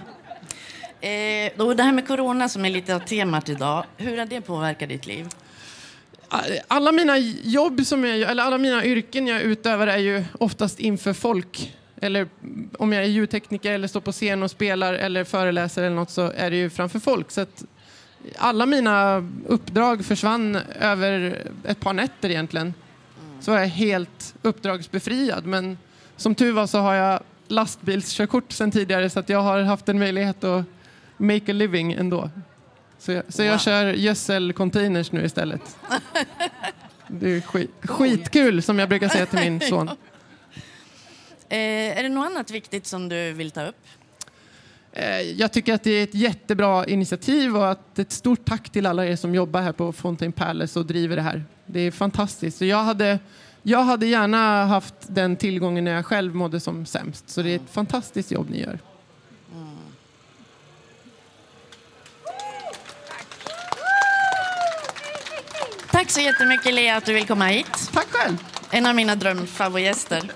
Eh, då det här med corona som är lite av temat idag, hur har det påverkat ditt liv? Alla mina jobb, som jag, eller alla mina yrken jag utövar är ju oftast inför folk. Eller om jag är ljudtekniker eller står på scen och spelar eller föreläser eller något så är det ju framför folk. Så att alla mina uppdrag försvann över ett par nätter egentligen. Så var jag helt uppdragsbefriad. Men som tur var så har jag lastbilskörkort sedan tidigare så att jag har haft en möjlighet att make a living ändå. Så jag, så jag Wow. kör gödselcontainers nu istället. Det är skit, skitkul som jag brukar säga till min son. Eh, är det något annat viktigt som du vill ta upp? Eh, Jag tycker att det är ett jättebra initiativ och att ett stort tack till alla er som jobbar här på Fontaine Palace och driver det här. Det är fantastiskt. Så jag, hade, jag hade gärna haft den tillgången när jag själv mådde som sämst. Så det är ett fantastiskt jobb ni gör. Tack så jättemycket Lea att du vill komma hit. Tack själv. En av mina drömfavoritgäster.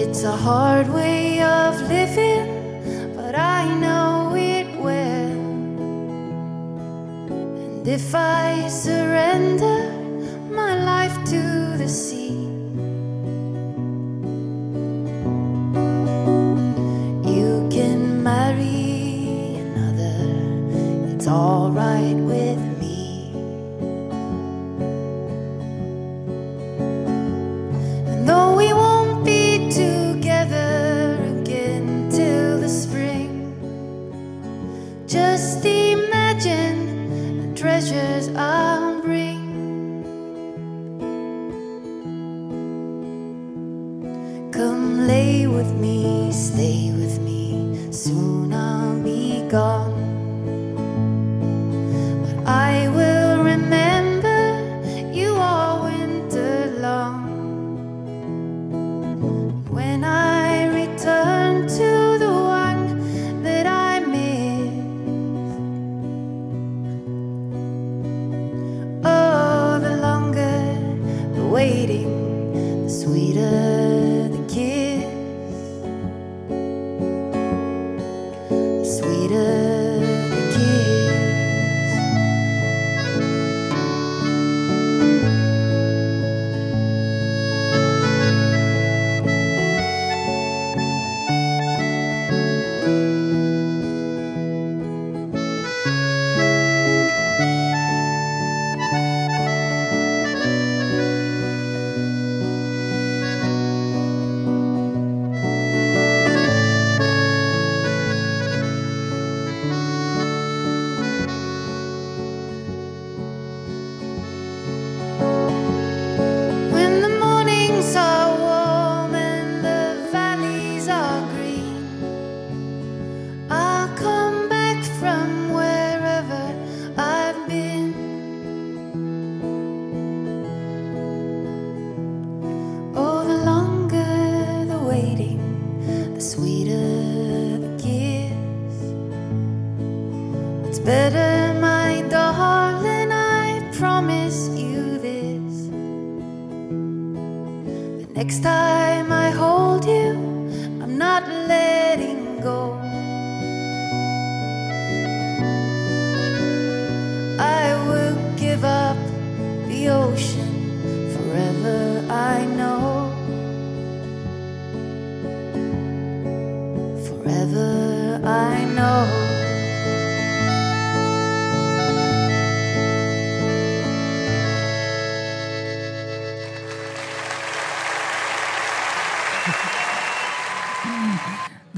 It's a hard way of living, but I know it well. And if I surrender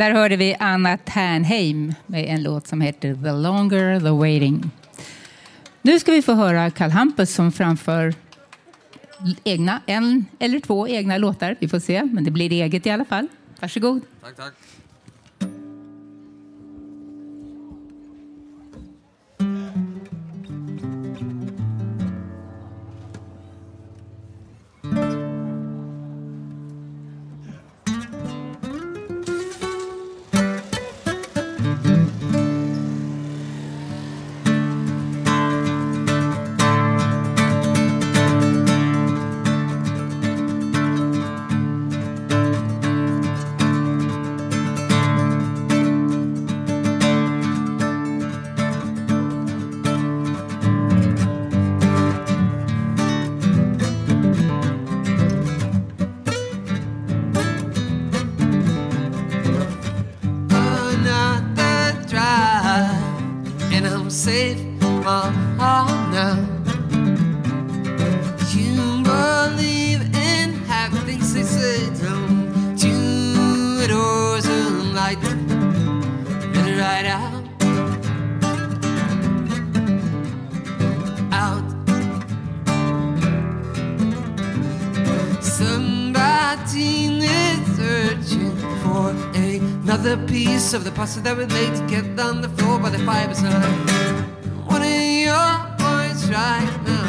Där hörde vi Anna Ternheim med en låt som heter The longer the waiting. Nu ska vi få höra Karl Hampus som framför egna, en eller två egna låtar. Vi får se, men det blir eget i alla fall. Varsågod. Tack, tack. Another piece of the puzzle that we laid to get on the floor by the fire beside. What are your voice right now,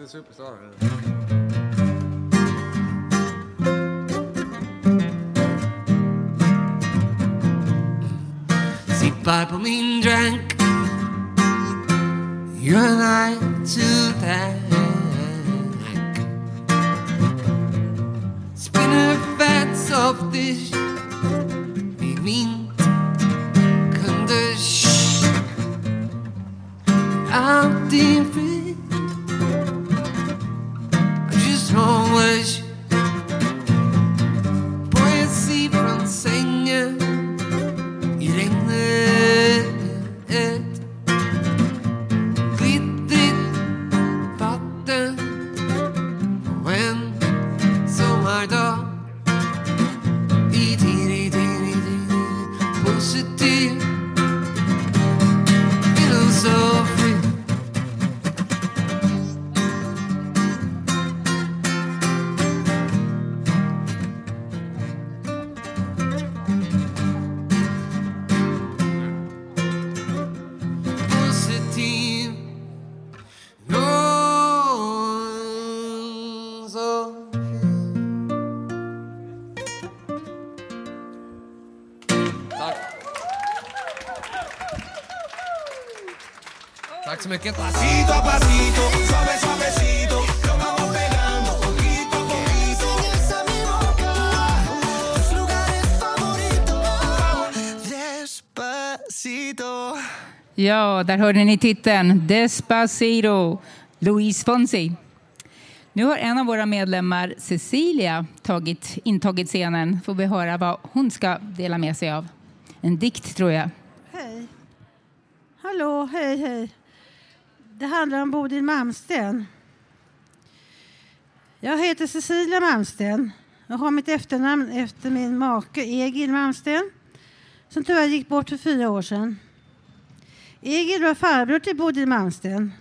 the superstar. Sippar på min drank You're like to thank Spinner fat soft dish I min kunde shh Alltid lugares favoritos. Despacito. Ja, där hörde ni titeln Despacito, Luis Fonsi. Nu har en av våra medlemmar, Cecilia, tagit, intagit scenen. Får vi höra vad hon ska dela med sig av. En dikt, tror jag. Hej. Hallå, hej, hej. Det handlar om Bodil Malmsten. Jag heter Cecilia Malmsten och har mitt efternamn efter min make Egil Malmsten som tyvärr gick bort för fyra år sedan. Egil var farbror till Bodil Malmsten.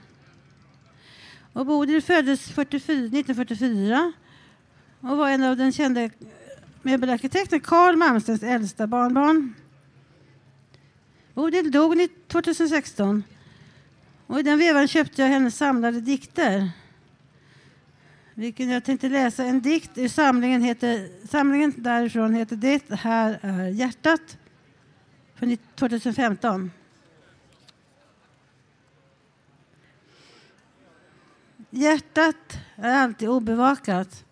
Och Bodil föddes 44, 1944 och var en av den kände möbelarkitekten Carl Malmstens äldsta barnbarn. Bodil dog 2016 och i den vevan köpte jag hennes samlade dikter. Vilken jag tänkte läsa en dikt ur samlingen, heter, samlingen därifrån heter Det här är hjärtat från 2015. Hjärtat är alltid obevakat.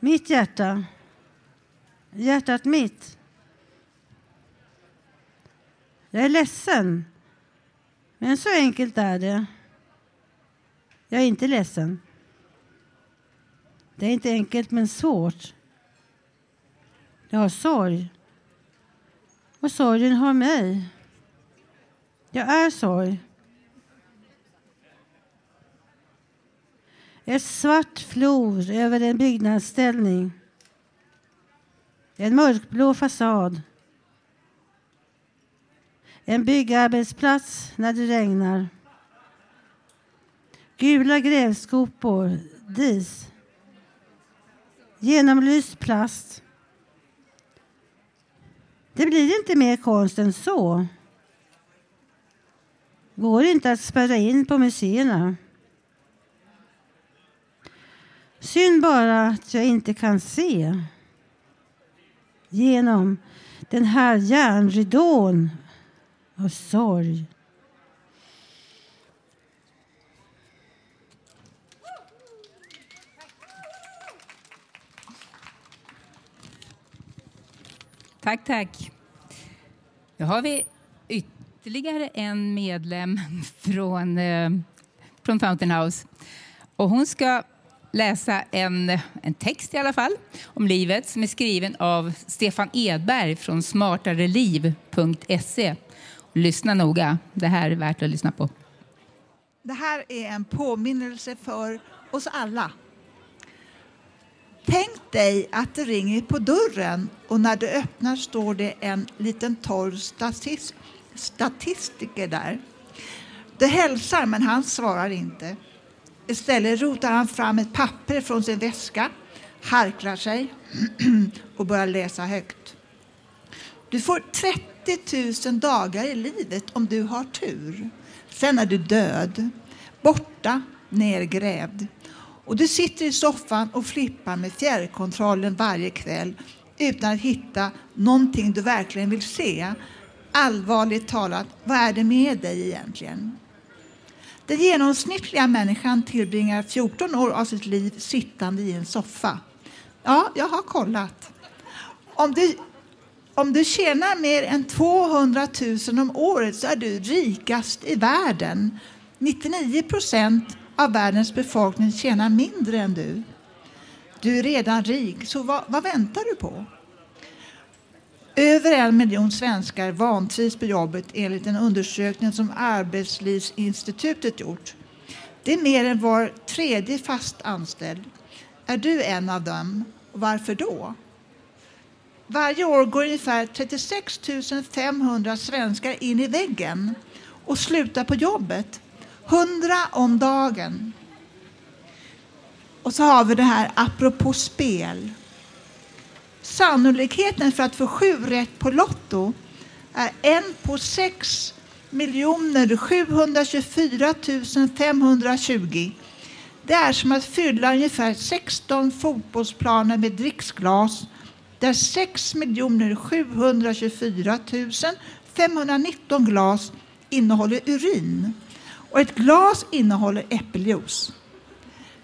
Mitt hjärta. Hjärtat mitt. Jag är ledsen. Men så enkelt är det. Jag är inte ledsen. Det är inte enkelt men svårt. Jag har sorg. Och sorgen har mig. Jag är sorg. Ett svart flor över en byggnadsställning. En mörkblå fasad. En byggarbetsplats när det regnar. Gula grävskopor, dis. Genomlyst plast. Det blir inte mer konst än så. Går inte att spärra in på museerna. Synd bara att jag inte kan se genom den här järnridån av sorg. Tack, tack. Då har vi ytterligare en medlem från, eh, från Fountain House. Och hon ska läsa en, en text i alla fall om livet som är skriven av Stefan Edberg från smartareliv.se. Lyssna noga, det här är värt att lyssna på. Det här är en påminnelse för oss alla. Tänk dig att det ringer på dörren och när du öppnar står det en liten torr statist, statistiker där. Du hälsar men han svarar inte. Istället rotar han fram ett papper från sin väska, harklar sig och börjar läsa högt. Du får 30 000 dagar i livet om du har tur. Sen är du död, borta, nergrävd. Och du sitter i soffan och flippar med fjärrkontrollen varje kväll utan att hitta någonting du verkligen vill se. Allvarligt talat, vad är det med dig egentligen? Den genomsnittliga människan tillbringar 14 år av sitt liv sittande i en soffa. Ja, jag har kollat. Om du, om du tjänar mer än 200 000 om året så är du rikast i världen. 99 procent av världens befolkning tjänar mindre än du. Du är redan rik, så vad, vad väntar du på? Över en miljon svenskar vantrivs på jobbet enligt en undersökning som Arbetslivsinstitutet gjort. Det är mer än var tredje fast anställd. Är du en av dem? Varför då? Varje år går ungefär 36 500 svenskar in i väggen och slutar på jobbet. 100 om dagen. Och så har vi det här apropå spel. Sannolikheten för att få sju rätt på Lotto är en på 6 724 520. Det är som att fylla ungefär 16 fotbollsplaner med dricksglas där 6 724 519 glas innehåller urin och ett glas innehåller äppeljuice.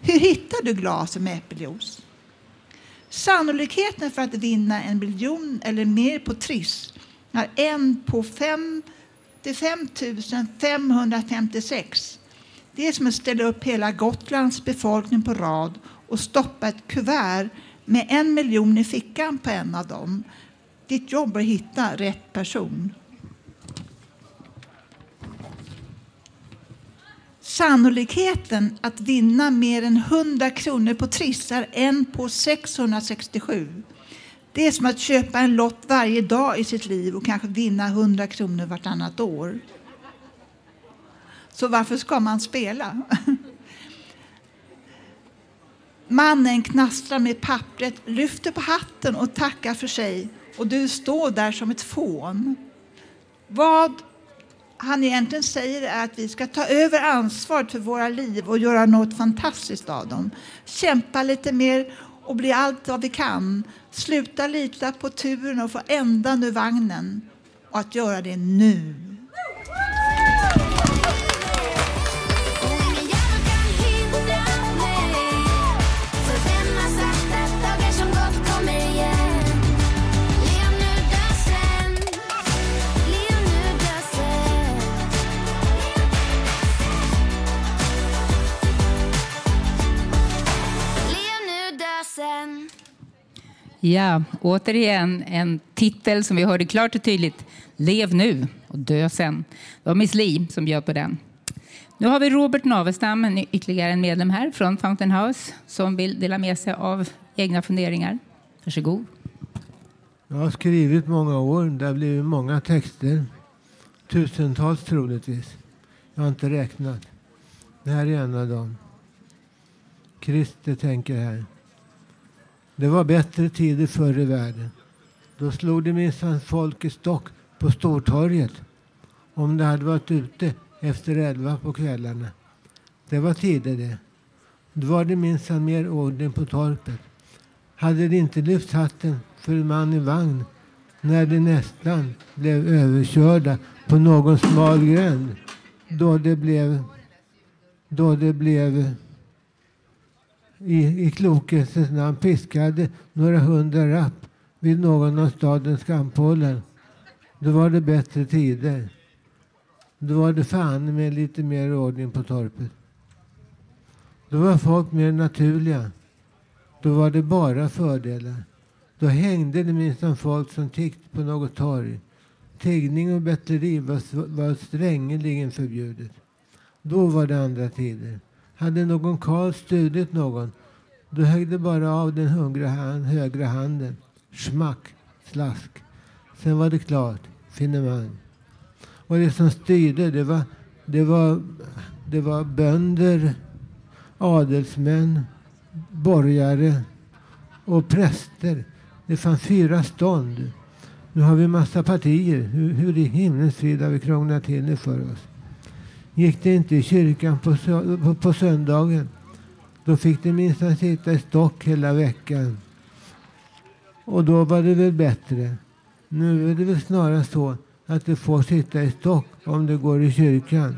Hur hittar du glasen med äppeljuice? Sannolikheten för att vinna en miljon eller mer på Triss är en på 55 556. Det är som att ställa upp hela Gotlands befolkning på rad och stoppa ett kuvert med en miljon i fickan på en av dem. Ditt jobb är att hitta rätt person. Sannolikheten att vinna mer än 100 kronor på Triss är en på 667. Det är som att köpa en lott varje dag i sitt liv och kanske vinna 100 kronor vartannat år. Så varför ska man spela? Mannen knastrar med pappret, lyfter på hatten och tackar för sig och du står där som ett fån. Vad han egentligen säger är att vi ska ta över ansvaret för våra liv och göra något fantastiskt av dem. Kämpa lite mer och bli allt vad vi kan. Sluta lita på turen och få ändan ur vagnen och att göra det nu. Ja, återigen en titel som vi hörde klart och tydligt. Lev nu och dö sen. Det var Miss Li som bjöd på den. Nu har vi Robert Navestam, en ytterligare en medlem här från Fountain House som vill dela med sig av egna funderingar. Varsågod. Jag har skrivit många år. Det har blivit många texter. Tusentals troligtvis. Jag har inte räknat. Det här är en av dem. Christer tänker här. Det var bättre tider förr i världen. Då slog det minsann folk i stock på Stortorget om det hade varit ute efter elva på kvällarna. Det var tider det. Då var det minsann mer ordning på torpet. Hade det inte lyft hatten för en man i vagn när de nästan blev överkörda på någon smal gränd då det blev då det blev i, i klokhetens namn piskade några hundra rapp vid någon av stadens skampålar. Då var det bättre tider. Då var det fan med lite mer ordning på torpet. Då var folk mer naturliga. Då var det bara fördelar. Då hängde det minsann folk som tiggt på något torg. Tiggning och bettleri var, var strängeligen förbjudet. Då var det andra tider. Hade någon karl stulit någon, då högg det bara av den hungra hand, högra handen. Schmack, slask. Sen var det klart, finemang. Och det som styrde, det var, det var, det var bönder, adelsmän, borgare och präster. Det fanns fyra stånd. Nu har vi massa partier. Hur, hur i himlens frid har vi krånglat till det för oss? Gick de inte i kyrkan på, på söndagen, då fick de minsann sitta i stock hela veckan. Och då var det väl bättre. Nu är det väl snarare så att de får sitta i stock om de går i kyrkan.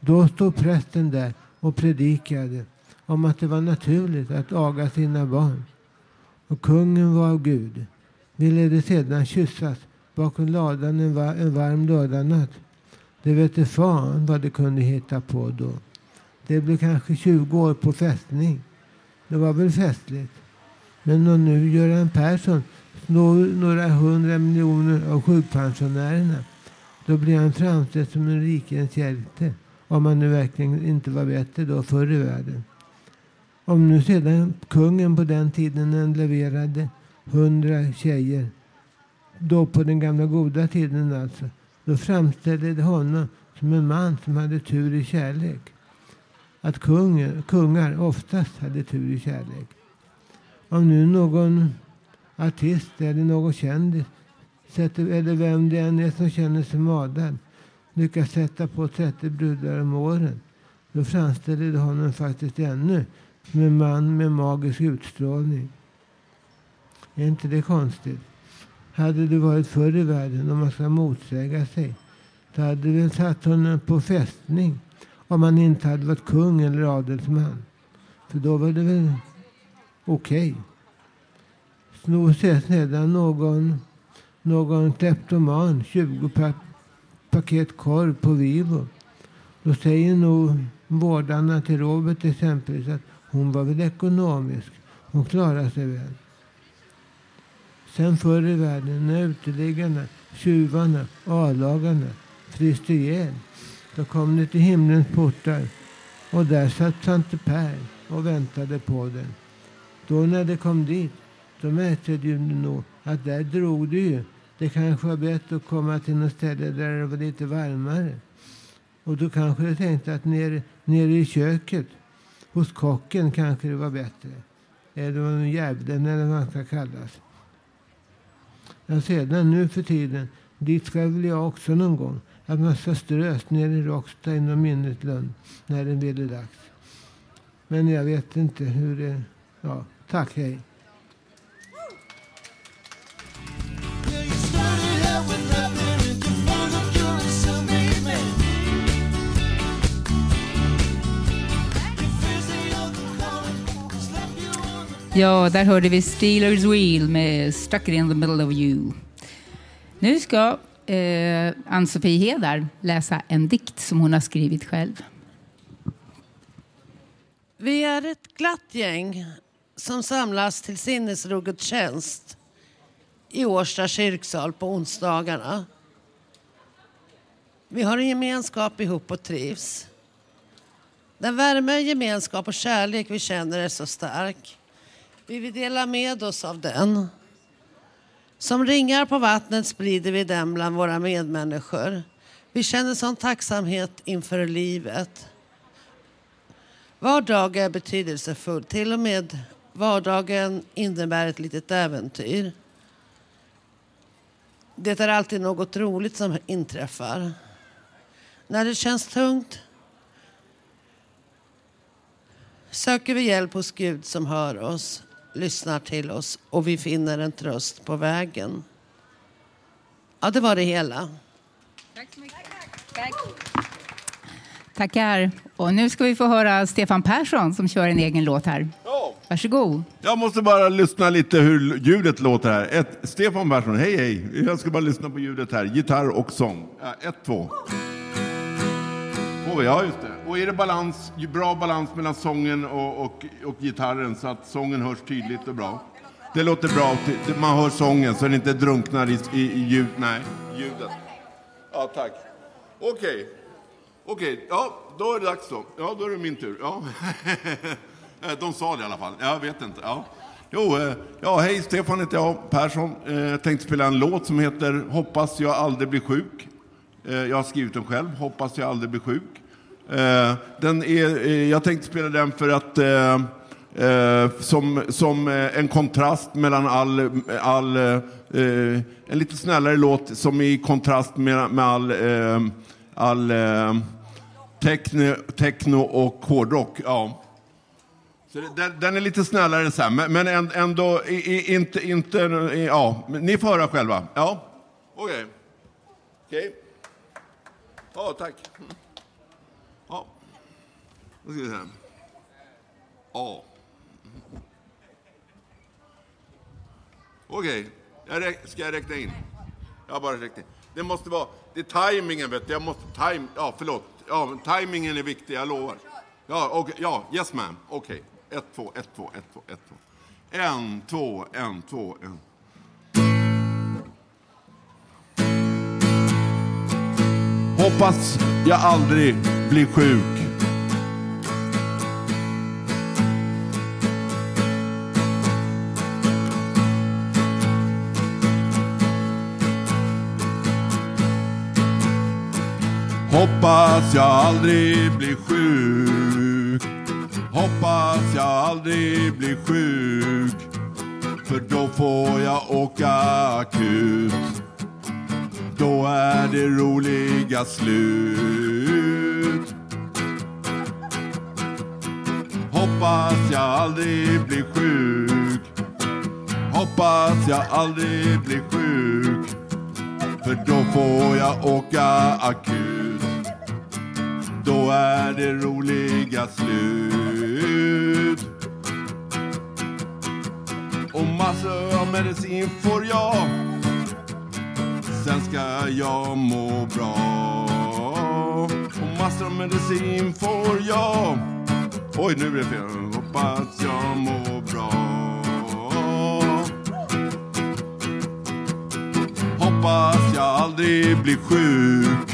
Då stod prästen där och predikade om att det var naturligt att aga sina barn. Och kungen var av Gud. Ville de sedan kyssas bakom ladan en, var en varm lördagsnatt det vet fan vad de kunde hitta på då. Det blev kanske 20 år på fästning. Det var väl festligt. Men om nu Göran Persson snor några hundra miljoner av sjukpensionärerna då blir han framställd som en rikens hjälte. Om han nu verkligen inte var bättre då förr i världen. Om nu sedan kungen på den tiden leverade hundra tjejer, då på den gamla goda tiden alltså, då framställde de honom som en man som hade tur i kärlek. Att kungen, kungar oftast hade tur i kärlek. Om nu någon artist eller någon kändis eller vem det än är som känner sig madad lyckas sätta på 30 brudar om åren då framställer de honom faktiskt ännu som en man med magisk utstrålning. Är inte det konstigt? Hade det varit förr i världen, om man ska motsäga sig, då hade det satt honom på fästning om han inte hade varit kung eller adelsman. För då var det väl okej. Okay. Snor sedan någon, någon kleptoman 20 pa paket korv på Vivo Då säger nog vårdarna till Robert exempelvis att hon var väl ekonomisk. Hon klarade sig väl. Sen förr i världen när uteliggarna, tjuvarna, A-lagarna fryste ihjäl. Då kom de till himlens portar och där satt Svante Per och väntade på den. Då när de kom dit, då märkte de nog att där drog de. ju. Det kanske var bättre att komma till något ställe där det var lite varmare. Och då kanske de tänkte att nere, nere i köket hos kocken kanske det var bättre. Eller djävulen eller vad man ska kallas. Jag sedan nu för tiden, dit ska väl jag också någon gång. Att man ska strös ner i Rockstein och Minneslund när det blir dags. Men jag vet inte hur det... Ja, tack, hej. Ja, där hörde vi Steelers Wheel med Stuck in the middle of you. Nu ska eh, Ann-Sofie Hedar läsa en dikt som hon har skrivit själv. Vi är ett glatt gäng som samlas till sinnesrogudstjänst i Årsta kyrksal på onsdagarna. Vi har en gemenskap ihop och trivs. Den värme, gemenskap och kärlek vi känner är så stark. Vi vill dela med oss av den. Som ringar på vattnet sprider vi den bland våra medmänniskor. Vi känner sån tacksamhet inför livet. Vardag är betydelsefull. Till och med vardagen innebär ett litet äventyr. Det är alltid något roligt som inträffar. När det känns tungt söker vi hjälp hos Gud som hör oss, lyssnar till oss och vi finner en tröst på vägen. Ja, det var det hela. Tackar. Och nu ska vi få höra Stefan Persson som kör en egen låt här. Varsågod. Jag måste bara lyssna lite hur ljudet låter här. Ett, Stefan Persson, hej hej. Jag ska bara lyssna på ljudet här. Gitarr och sång. Ett, två. Får vi? Ja, just det. Och är det balans, bra balans mellan sången och, och, och gitarren så att sången hörs tydligt och bra? Det låter bra. Man hör sången så den inte drunknar i, i, i ljud. Nej, ljudet. Ja, tack. Okej. Okej, ja, då är det dags då. Ja, då är det min tur. Ja. De sa det i alla fall. Jag vet inte. Ja. Jo, eh, ja, hej, Stefan heter jag, Persson. Eh, jag tänkte spela en låt som heter Hoppas jag aldrig blir sjuk. Eh, jag har skrivit den själv, Hoppas jag aldrig blir sjuk. Eh, den är, eh, jag tänkte spela den för att eh, eh, som, som eh, en kontrast mellan all, all eh, en lite snällare låt som är i kontrast med, med all, all techno, techno och hårdrock. Ja. Så det, den, den är lite snällare så här, men, men ändå i, i, inte, inte, ja, ni får höra själva. Ja, okej. Okej. Ja, tack. Då ska vi se. A. Okej, okay. ska jag räkna in? Jag har bara räknat in. Det måste vara, det är tajmingen vet du. Jag måste, time, ja förlåt. Ja, tajmingen är viktig, jag lovar. Ja, okay, ja, yes ma'am. Okej. Ett, två, ett, två, ett, två, ett, två. En, två, en, två, en. Hoppas jag aldrig blir sjuk. Hoppas jag aldrig blir sjuk. Hoppas jag aldrig blir sjuk. För då får jag åka akut. Då är det roliga slut. Hoppas jag aldrig blir sjuk. Hoppas jag aldrig blir sjuk. För då får jag åka akut. Då är det roliga slut. Och massor av medicin får jag. Sen ska jag må bra. Och massor av medicin får jag. Oj, nu blev det fel. Hoppas jag mår bra. Hoppas jag aldrig blir sjuk.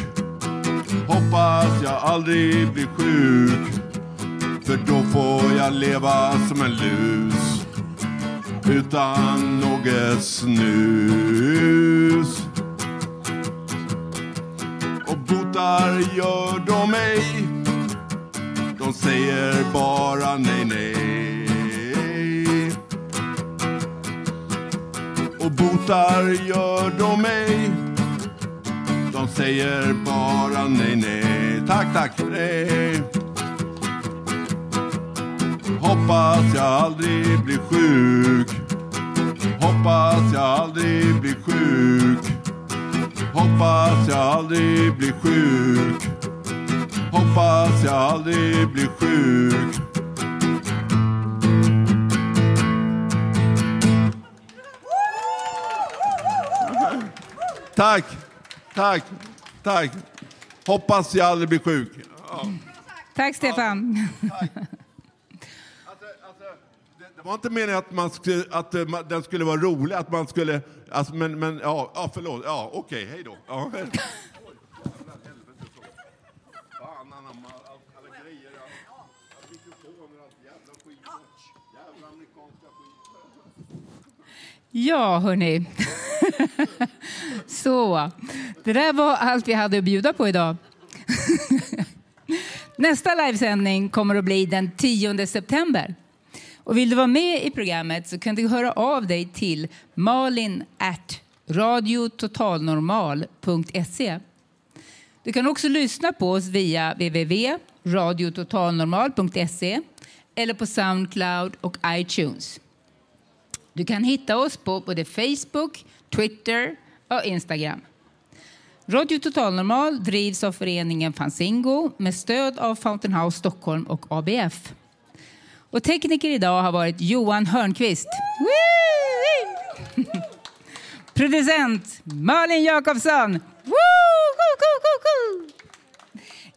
Hoppas jag aldrig blir sjuk. För då får jag leva som en lus. Utan något snus. Och botar gör de mig. De säger bara nej, nej. Och botar gör de mig. De säger bara nej, nej. Tack, tack för det. Hoppas jag aldrig blir sjuk. Hoppas jag aldrig blir sjuk. Hoppas jag aldrig blir sjuk. Hoppas jag aldrig blir sjuk. Tack, tack, tack. Hoppas jag aldrig blir sjuk. Ja. Tack Stefan. Det var inte meningen att, man skulle, att eh, den skulle vara rolig, att man skulle... Alltså, men, men ja, ja, förlåt. Ja, okej, hej då. Ja, hej. Fan, anamma allt- alla grejer. ja. Mikrofoner och allt jävla skit. Jävla amerikanska skit. Ja, hörni. Så, det där var allt vi hade att bjuda på idag. Nästa livesändning kommer att bli den 10 september. Och vill du vara med i programmet så kan du höra av dig till malin at radiototalnormal.se. Du kan också lyssna på oss via www.radiototalnormal.se eller på Soundcloud och iTunes. Du kan hitta oss på både Facebook, Twitter och Instagram. Radio Total Normal drivs av föreningen Fanzingo med stöd av Fountain House Stockholm och ABF. Och tekniker idag har varit Johan Hörnqvist. Producent Malin Jakobsson.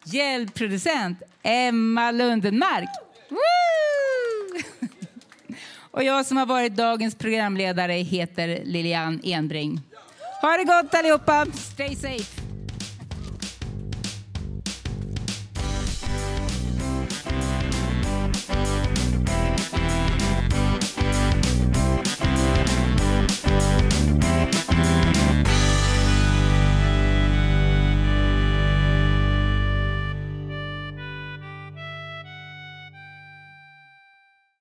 Hjälpproducent Emma Lundenmark. Och jag som har varit dagens programledare heter Lilian Enbring. Ha det gott allihopa! Stay safe!